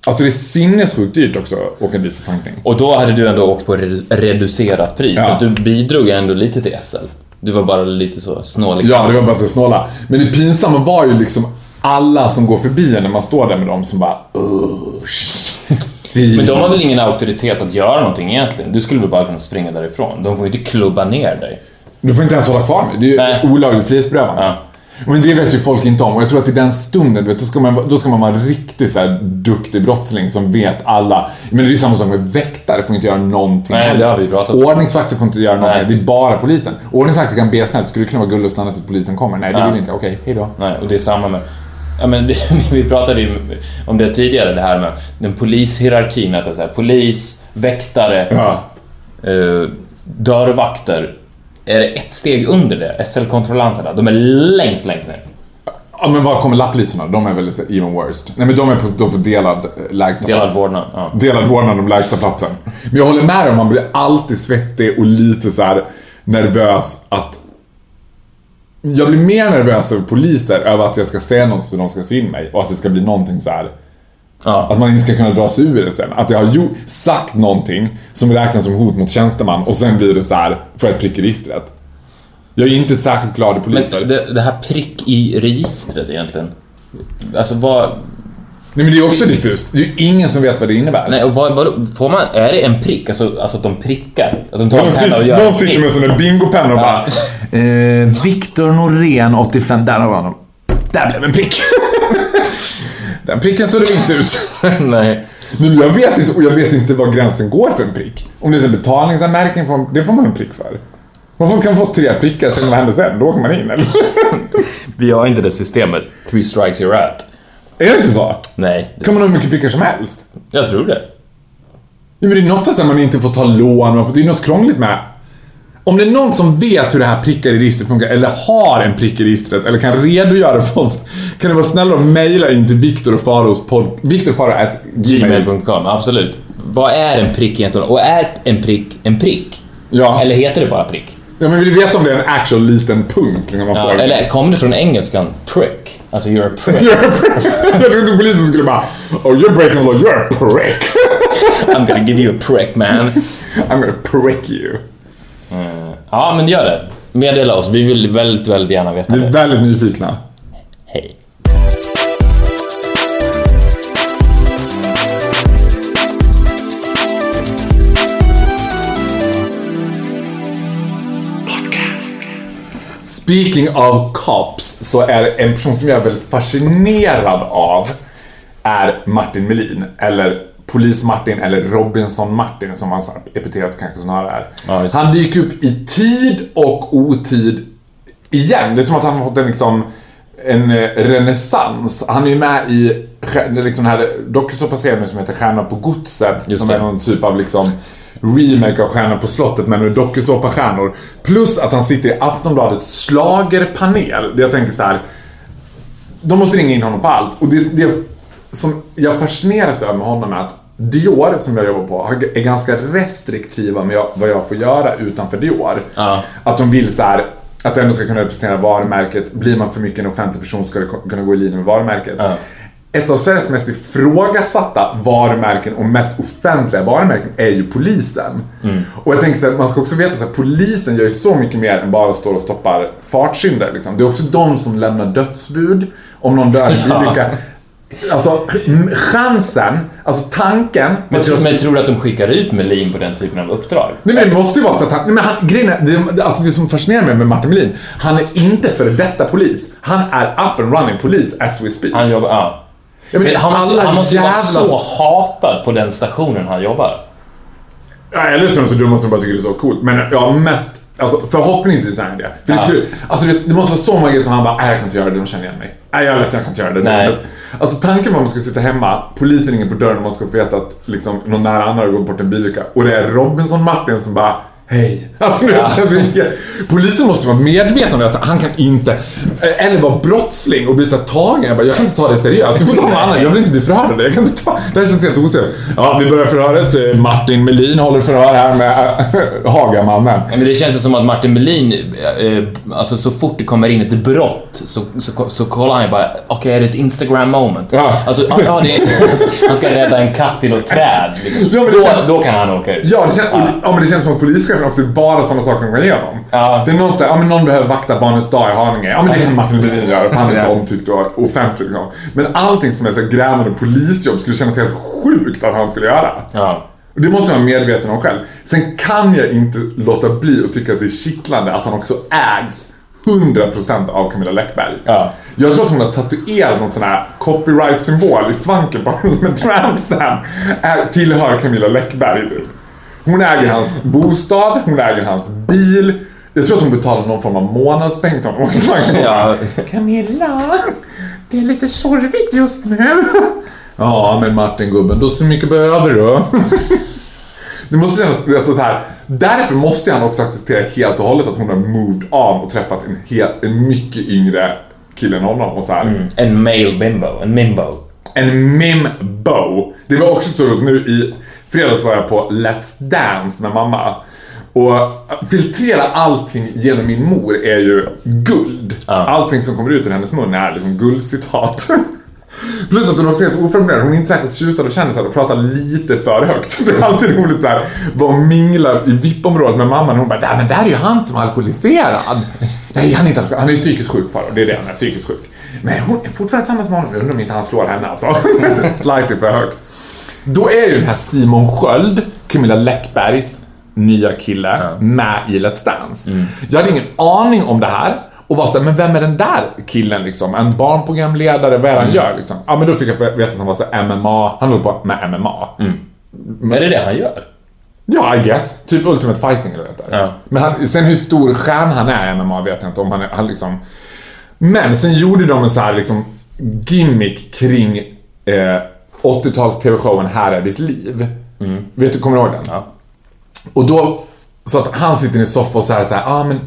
Alltså det är sinnessjukt dyrt också att åka dit för plankning. Och då hade du ändå åkt på redu- reducerat pris, Ja. så du bidrog ändå lite till SL. Du var bara lite så snålig. Ja, det var bara så snåla. Men det pinsamma var ju liksom alla som går förbi en när man står där med dem som bara usch. Fy. Men de har väl ingen auktoritet att göra någonting egentligen? Du skulle väl bara kunna springa därifrån? De får ju inte klubba ner dig. Du får inte ens hålla kvar mig. Det är ju olagligt frihetsberövande. Ja. Men det vet ju folk inte om och jag tror att i den stunden, vet, då, ska man, då ska man vara riktigt så här duktig brottsling som vet alla. Men det är ju samma sak med väktare, får inte göra någonting. Nej, det har vi pratat om. Ordningsvakter får inte göra någonting, Nej. det är bara polisen. Ordningsvakter kan be snällt, skulle det kunna vara gulligt att stanna tills polisen kommer? Nej, det Ja. vill inte. Okej, hejdå. Nej, och det är samma med... Ja, men vi, vi pratade ju om det tidigare, det här med den polishierarkin. Att det är så här, polis, väktare, Ja. eh, dörrvakter. Är det ett steg under det? SL-kontrollanterna, de är längst, längst ner. Ja, men var kommer lapplisorna? De är väl even worst. Nej, men de är på, de får delad eh, lägsta Delad plats. vårdnad. Ja. Delad vårdnad om lägsta platsen. Men jag håller med dig om man blir alltid svettig och lite så här nervös att... Jag blir mer nervös över poliser, över att jag ska säga något så de ska sy in mig och att det ska bli någonting så här. Ja. Att man inte ska kunna dra sig ur det sen. Att jag har sagt någonting som räknas som hot mot tjänsteman och sen blir det så här, jag ett prick i registret. Jag är inte särskilt glad i poliser. Men det, det här prick i registret egentligen. Alltså vad... Nej men det är också diffust. Det är ju ingen som vet vad det innebär. Nej, och vad, vad, får man... Är det en prick? Alltså, alltså att de prickar? Att de tar Någon en penna och sitter, gör någon en sitter med sån där bingopennor och bara... Eh, Viktor Norén 85, där har vi honom. Där blev en prick. Den pricken såg det inte ut. Nej. Men jag vet inte, och jag vet inte var gränsen går för en prick. Om det är en betalningsanmärkning, får- det får man en prick för. Man kan få tre prickar, sen vad händer sen? Då åker man in eller? Vi har inte det systemet. Three strikes you're out. Är det inte så? Nej, Kan man ha hur mycket prickar som helst? jag tror det. Ja, men det är något att man inte får ta lån, det är något krångligt med. Om det är någon som vet hur det här prickar i registret funkar, eller har en prick i registret, eller kan redogöra för oss, kan det vara snälla och mejla in till Viktor och Faros podd... Viktor Faro at. Gmail.com, absolut. Vad är en prick egentligen? Och är en prick en prick? Ja. Eller heter det bara prick? ja, men vill du veta om det är en actual liten punkt? Liksom, Ja, eller kom det från engelskan prick? Alltså you're a prick. You're a prick. Jag tror inte polisen skulle bara Oh you're breaking the law, you're a prick. I'm gonna give you a prick man. I'm gonna prick you. Ja, men gör det. Meddela oss. Vi vill väldigt, väldigt gärna veta Vi är det. väldigt nyfikna. Hej. Speaking of cops så är en person som jag är väldigt fascinerad av är Martin Melin. Eller Polis-Martin eller Robinson-Martin som hans epitetet kanske snarare är. Ja, han dyker upp i tid och otid igen. Det är som att han har fått en liksom en eh, renässans. Han är ju med i liksom den här dokusåpaserien som heter Stjärnan på godset. Som är någon typ av liksom remake av Stjärnan på slottet men med dokusåpastjärnor. Plus att han sitter i Aftonbladets slagerpanel. Det jag tänker så här. De måste ringa in honom på allt. Och det, det som jag fascineras över med honom är att Dior, som jag jobbar på, är ganska restriktiva med vad jag får göra utanför Dior. Ja. Att de vill så här att det ändå ska kunna representera varumärket. Blir man för mycket en offentlig person ska det kunna gå i linje med varumärket. Ja. Ett av Sveriges mest ifrågasatta varumärken och mest offentliga varumärken är ju polisen. Och jag tänker så här, man ska också veta att polisen gör ju så mycket mer än bara står och stoppar fartsyndare. Liksom. Det är också de som lämnar dödsbud om någon dör i en bilolycka. Alltså chansen, alltså tanken. Men, tror, men tror du att de skickar ut Melin på den typen av uppdrag? Nej men det måste ju vara så att han, nej men han, grejen är, det, alltså det som fascinerar mig med Martin Melin, han är inte för detta polis. Han är up and running polis as we speak. Han jobbar... Ja. Menar, Men han måste, han måste ju vara jävla- så hatad på den stationen han jobbar. Ja, eller så är de så dumma som bara tycker det är så coolt. Men ja, mest, alltså förhoppningsvis är han det. För det, Ja. skulle, alltså, det, måste vara så många grejer som han bara, nej jag kan inte göra det, de känner igen mig. Nej jag är ledsen, jag kan inte göra det. Nej. Alltså tanken var att man skulle sitta hemma, polisen ringer på dörren och man ska få veta att liksom, någon nära anhörig har gått bort i en bilolycka. Och det är Robinson Martin som bara Hej! Alltså det Ja. känns helt- Polisen måste vara medveten om det, att han kan inte, eh, eller vara brottsling och bli så tagen. Jag bara, jag kan inte ta det seriöst. Du får ta någon annan, jag vill inte bli förhörd av det. Jag kan inte ta, det här känns helt oseriöst. Ja, vi börjar förhöret. Eh, Martin Melin håller förhör här med äh, Hagamannen. Ja, Men det känns som att Martin Melin, eh, alltså så fort det kommer in ett brott så, så, så kollar han ju bara, okej är det ett Instagram moment? Ja. Alltså, ja, ja, det är, han ska rädda en katt till något träd. Liksom. Ja, men det då, känns- då kan han åka ut. Ja, det känns, det, ja, men det känns som att polischefen också bara sådana saker de går igenom. Ja. Det är någon som säger, ja men någon behöver vakta Barnens dag i Haninge. Ja men det kan Martin Melin göra för han är så omtyckt och offentlig. Liksom. Men allting som är så grävande polisjobb skulle kännas helt sjukt att han skulle göra. Ja. Och det måste jag vara medveten om själv. Sen kan jag inte låta bli att tycka att det är kittlande att han också ägs 100% av Camilla Läckberg. Ja. Jag tror att hon har tatuerat någon sån här copyright-symbol i svanken på honom som en trampstamp. Är- Tillhör Camilla Läckberg typ. Hon äger hans bostad, hon äger hans bil. Jag tror att hon betalar någon form av månadspeng till honom också. Ja. Camilla, det är lite sorgligt just nu. Ja, men Martin gubben, då så mycket behöver du. Det måste kännas alltså, så här. Därför måste han också acceptera helt och hållet att hon har moved on och träffat en, hel, en mycket yngre kille än honom. Och så här. En male bimbo, en mimbo. En mimbo. Det var också så att nu i fredags var jag på Let's Dance med mamma. Och filtrera allting genom min mor är ju guld. Allting som kommer ut ur hennes mun är liksom guldcitat. Plus att hon också är helt oförberedd. Hon är inte särskilt tjusad och kändisar och pratar lite för högt. Det är alltid roligt såhär, vara och mingla i VIP-området med mamman och hon bara, "Nej, men där är ju han som är alkoholiserad. Nej, han är inte alkoholiserad. Han är psykiskt sjuk Farao. Det är det han är, psykiskt sjuk. Men hon är fortfarande tillsammans med honom. Jag undrar om inte han slår henne alltså. Slightly för högt. Då är ju den här Simon Sköld, Camilla Läckbergs nya kille, med i Let's Dance. Jag hade ingen aning om det här. Och var såhär, men vem är den där killen liksom? En barnprogramledare, vad är det han gör liksom? Ja men då fick jag veta att han var så MMA, han håller på med MMA. Är det det han gör? Ja, I guess. Typ Ultimate Fighting eller det heter. Ja. Men han, sen hur stor stjärna han är i MMA vet jag inte om han, är, han liksom... Men sen gjorde de en så här liksom gimmick kring eh, 80-tals TV-showen Här är ditt liv. Vet du, kommer du ihåg den? Ja. Och då, så att han sitter i en soffa och så här, så här, ah, men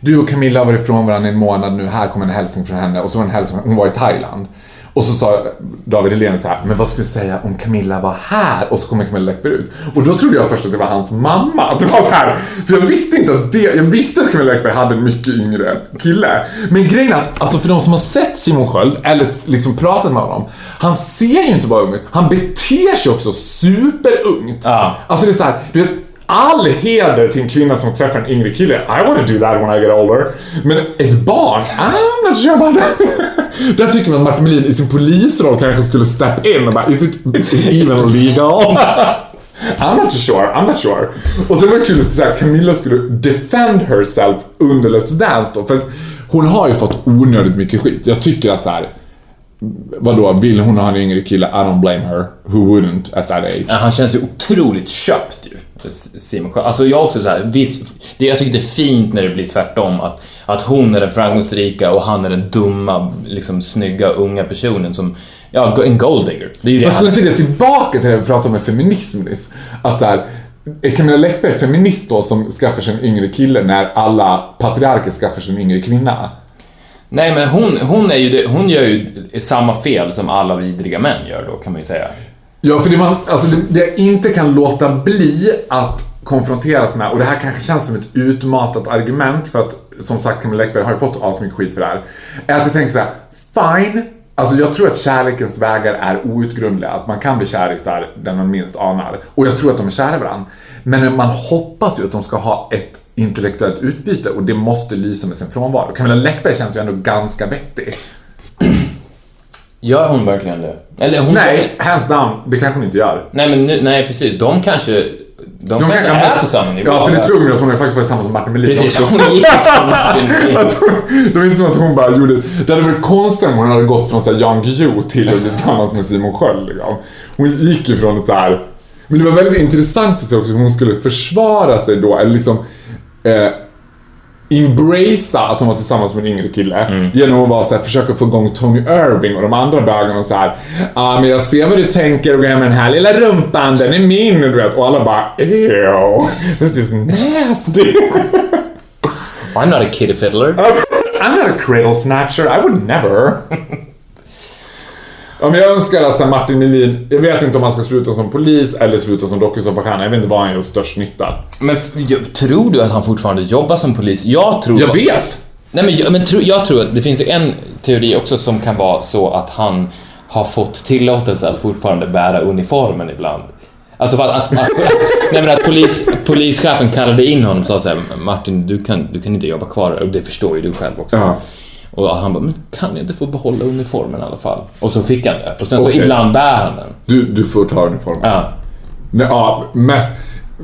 du och Camilla har varit ifrån varandra i en månad nu, här kommer en hälsning från henne. Och så var en hälsning, hon var i Thailand. Och så sa David Helén så här, men vad skulle du säga om Camilla var här? Och så kommer Camilla Läckberg ut. Och då trodde jag först att det var hans mamma. Att det var så här, för jag visste inte att det, jag visste att Camilla Läckberg hade en mycket yngre kille. Men grejen är att, alltså för de som har sett Simon Sköld, eller liksom pratat med honom, han ser ju inte bara ung ut, han beter sig också superungt. Ja. Alltså det är så här, du vet, all heder till en kvinna som träffar en yngre kille. I wanna do that when I get older. Men ett barn, I'm not sure about that. Där tycker man att Martin Melin i sin polisroll kanske skulle step in och bara, is it even legal? I'm not sure, I'm not sure. Och sen var det kul att säga att Camilla skulle defend herself under Let's Dance då. För att hon har ju fått onödigt mycket skit. Jag tycker att så här. Vadå, vill hon ha en yngre kille? I don't blame her. Who wouldn't at that age? Ja, Han känns ju otroligt köpt ju. Simon. Alltså jag också så här, visst, det, jag tycker det är fint när det blir tvärtom. Att, att hon är den framgångsrika och han är den dumma, liksom snygga, unga personen som, ja, en golddigger. Det är ju det skulle inte det tillbaka till det vi pratade om med feminism nyss? Att så här, är Camilla Läckberg feminist då som skaffar sig en yngre kille när alla patriarker skaffar sig en yngre kvinna? Nej men hon, hon, är ju det, hon gör ju samma fel som alla vidriga män gör då kan man ju säga. Ja, för det, man, alltså det, det jag inte kan låta bli att konfronteras med, och det här kanske känns som ett utmatat argument för att som sagt Camilla Läckberg har ju fått asmycket skit för det här. Är att jag tänker så här: fine, alltså jag tror att kärlekens vägar är outgrundliga. Att man kan bli kär i såhär den man minst anar. Och jag tror att de är kära i varandra. Men man hoppas ju att de ska ha ett intellektuellt utbyte och det måste lysa med sin frånvaro. Camilla Läckberg känns ju ändå ganska vettig. Gör hon verkligen det? Eller hon Nej, hands down, det kanske hon inte gör. Nej men nu, nej precis, de kanske, de, De kanske är på samma nivå. Ja, för det slog mig att hon faktiskt varit tillsammans med Martin Melin Precis, också. hon gick från Martin Melin. Alltså, det var inte som att hon bara gjorde... Det hade varit konstigt om hon hade gått från så här Jan Guillou till att bli tillsammans med Simon Sköld. Liksom. Hon gick ju från ett så här... Men det var väldigt intressant också hur hon skulle försvara sig då, eller liksom... Eh, embracea att hon var tillsammans med en yngre kille genom att vara så här, försöka få igång Tony Irving och de andra bögarna så här. Ja, men jag ser vad du tänker och gå hem med den här lilla rumpan, den är min, du vet. Och alla bara ew, this is nasty. I'm not a kitty fiddler. I'm not a cradle snatcher, I would never. Ja, men jag önskar att Martin Melin, jag vet inte om han ska sluta som polis eller sluta som dokusåpastjärna. Jag vet inte vad han gör störst nytta. Men tror du att han fortfarande jobbar som polis? Jag tror... Jag vet! Nej men, jag, men tro, jag tror att det finns en teori också som kan vara så att han har fått tillåtelse att fortfarande bära uniformen ibland. Alltså för att, att, att, nej men att polis, polischefen kallade in honom och sa såhär Martin, du kan, du kan inte jobba kvar här." och det förstår ju du själv också. Ja. Och han bara, men kan jag inte få behålla uniformen i alla fall? Och så fick han det. Och sen så Okej. ibland bär han den. Du, du får ta uniformen. Ja. Nej, ja, mest,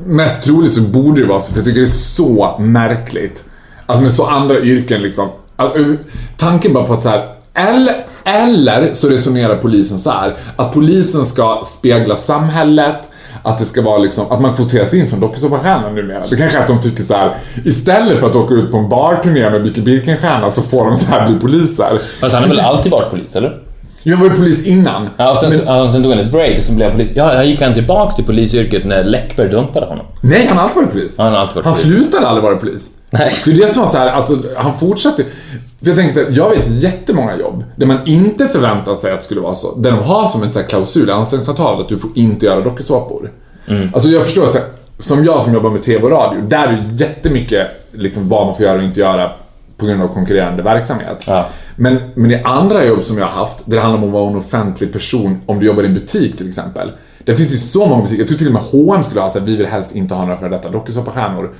mest troligt så borde det vara så, för jag tycker det är så märkligt Alltså med så andra yrken liksom. Alltså, tanken bara på att så här, eller, eller så resonerar polisen så här, att polisen ska spegla samhället, att det ska vara liksom, att man kvoteras in som dokusåpastjärna numera. Det kanske är att de tycker så här, istället för att åka ut på en barturné med Micke Birkenstierna så får de så här bli poliser. Fast han har väl alltid varit polis, eller? Jag var ju polis innan. Ja, och sen, ja, sen tog han ett break och sen blev han polis. Ja, gick han tillbaks till polisyrket när Läckberg dumpade honom? Nej, han har alltid varit polis. Ja, han har alltid varit han polis. slutade aldrig vara polis. Nej. Det är det som var så här, alltså han fortsatte. För jag tänker så här, jag vet jättemånga jobb där man inte förväntar sig att det skulle vara så. Där de har som en sån här klausul i anställningsavtalet att du får inte göra dokusåpor. Mm. Alltså jag förstår att som jag som jobbar med TV och radio, där är det jättemycket liksom vad man får göra och inte göra på grund av konkurrerande verksamhet. Ja. Men, men i andra jobb som jag har haft, där det handlar om att vara en offentlig person, om du jobbar i en butik till exempel. Det finns ju så många butiker, jag tror till och med H&M skulle ha så här, vi vill helst inte ha några före detta dokusåpastjärnor.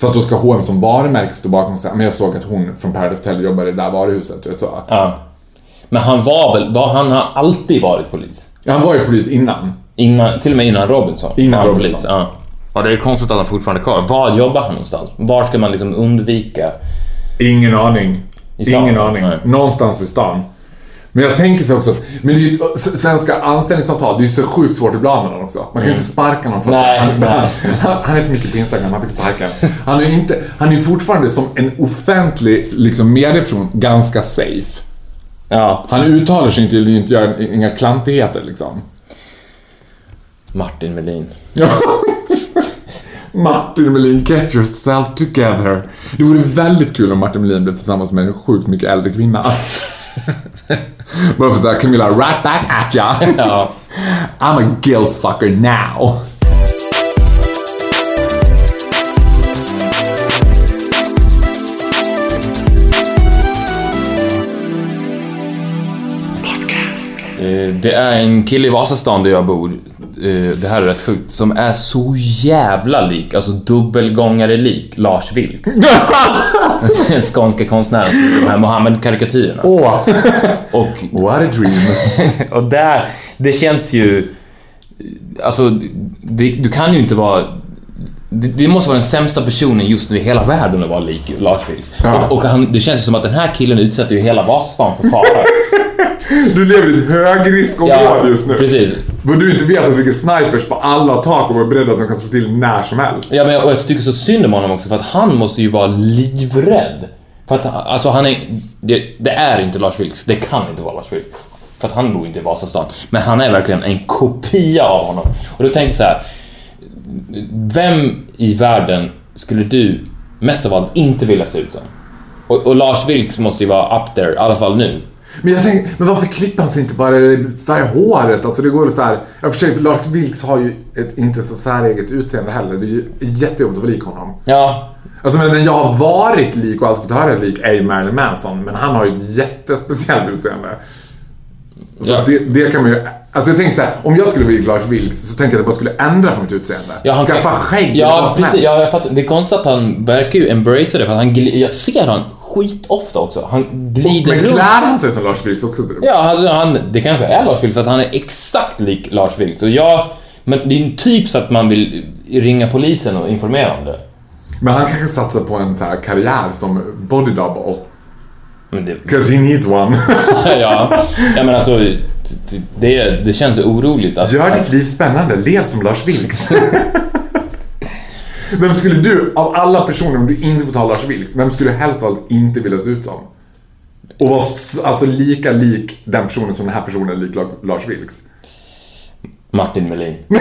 För att då ska H&M som varumärke stå bakom och säga, men jag såg att hon från Paradise Hotel jobbar i det där varuhuset, du vet så. Ja. Men han var väl, var, han har alltid varit polis? Ja, han var ju polis innan. Innan, till och med innan Robinson. Innan Robinson. Polis, ja. ja, det är konstigt att han fortfarande är kvar. Var jobbar han någonstans? Var ska man liksom undvika? Ingen aning. Ingen aning. Nej. Någonstans i stan. Men jag tänker så också, men det är ju svenska anställningsavtal, det är ju så sjukt svårt att bli av med någon också. Man kan ju inte sparka någon för att Nej, han, nej. Han, han är för mycket på Instagram, han fick sparken. Han är ju inte, han är fortfarande som en offentlig liksom, medieperson ganska safe. Ja. Han uttalar sig inte, inte gör inga klantigheter liksom. Martin Melin. Martin Melin, get yourself together. Det vore väldigt kul om Martin Melin blev tillsammans med en sjukt mycket äldre kvinna. Bara för såhär, Camilla, right back at ya. Ja. I'm a guilt fucker now. Eh, Det är en kille i Vasastan där jag bor, det här är rätt sjukt, som är så jävla lik, alltså dubbelgångare lik, Lars Vilks. Den skånska konstnären som gjorde de här Mohammed-karikatyrerna. Åh, Och, what a dream. och där, det känns ju... Alltså, det, du kan ju inte vara... Det, det måste vara den sämsta personen just nu i hela världen att vara lik Lars Vilks. Ja. Och, och han, det känns ju som att den här killen utsätter ju hela Vasastan för fara. Du lever i ett högriskområde just nu. precis. Vad du inte vet att det ligger snipers på alla tak och är beredda att de kan slå till när som helst. Ja, men jag, och jag tycker så synd om honom också för att han måste ju vara livrädd. För att alltså han är... Det, det är inte Lars Vilks, det kan inte vara Lars Vilks. För att han bor inte i Vasastan. Men han är verkligen en kopia av honom. Och då tänkte jag så här. Vem i världen skulle du mest av allt inte vilja se ut som? Och, och Lars Vilks måste ju vara up there, i alla fall nu. Men jag tänker, men varför klipper han sig inte bara färga håret? Alltså det går väl så här. Jag för sig, Lars Vilks har ju ett inte så säreget utseende heller. Det är ju jättejobbigt att vara lik honom. Ja, Alltså men jag har varit lik och alltid fått höra lik är ju Marilyn Manson. Men han har ju ett jättespeciellt utseende. Så Ja. det, det kan man ju... Alltså jag tänker så här, om jag skulle bli Lars Vilks så tänker jag att jag bara skulle ändra på mitt utseende. Ja, han Skaffa skägg eller Ja, vad som precis. helst. Ja, jag fattar. Det är konstigt att han verkar ju embracea det för att han Jag ser han skitofta också. Han glider Men runt. klär han sig som Lars Vilks också typ? Ja, alltså, han, det kanske är Lars Vilks för att han är exakt lik Lars Vilks. Och jag... Men det är en typ så att man vill ringa polisen och informera om det. Men han kanske satsar på en så här karriär som body double. Men det, 'Cause he needs one. ja, ja, men alltså... Det, det, känns oroligt att... Gör ditt liv spännande, lev som Lars Vilks. vem skulle du, av alla personer, om du inte får ta Lars Vilks, vem skulle du helst av allt inte vilja se ut som? Och vara alltså lika lik den personen som den här personen är lik La- Lars Vilks. Martin Melin.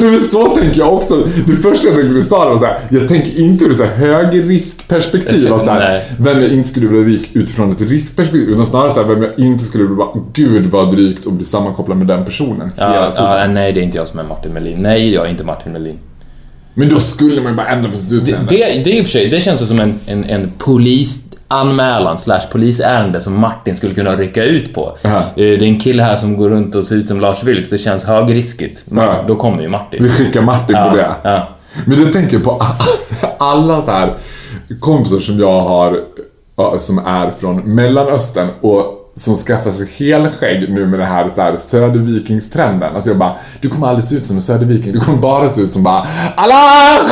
Men så tänker jag också. Det första jag tänkte du sa det var såhär, jag tänker inte ur ett så här högriskperspektiv. Att så här, vem jag inte skulle bli rik utifrån ett riskperspektiv. Utan snarare så här, vem jag inte skulle bara, gud vad drygt att bli sammankopplad med den personen hela Ja, tiden. ja, nej, det är inte jag som är Martin Melin. Nej, jag är inte Martin Melin. Men då skulle man ju bara ändra på sitt Det, utseende. det, det är i och för sig, det känns som en, en, en polisanmälan slash polisärende som Martin skulle kunna rycka ut på. Ja. Eh, Det är en kille här som går runt och ser ut som Lars Vilks, det känns högriskigt. Men Ja. Då kommer ju Martin. Vi skickar Martin på det. Men du tänker på alla så här kompisar som jag har som är från Mellanöstern och som skaffar sig helskägg nu med det här, så här södervikingstrenden. Att jag bara, du kommer aldrig se ut som en söderviking. Du kommer bara se ut som bara Allah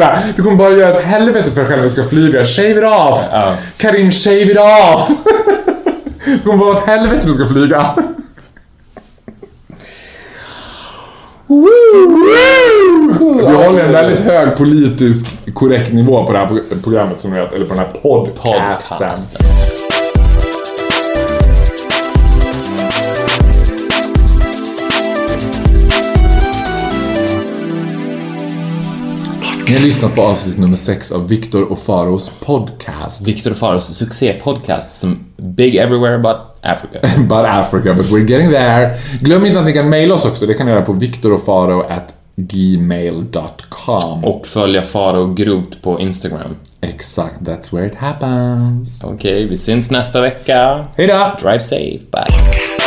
här, Du kommer bara göra ett helvete för dig själv när du ska flyga. Shave it off! Ja. Karim, shave it off! Det kommer vara ett helvete när du ska flyga. Vi håller en väldigt hög politisk korrekt nivå på det här pro- programmet som ni vet, eller på den här podcasten. Podcasten. Ni har lyssnat på avsnitt nummer 6 av Viktor och Faros podcast. Viktor och Faros succépodcast som Big Everywhere But Africa. But Africa, but we're getting there. Glöm inte att ni kan mejla oss också. Det kan ni göra på viktorofaro at gmail.com. Och följa Faro Groth på Instagram. Exakt, that's where it happens. Okej, vi syns nästa vecka. Hejdå! Drive safe, bye.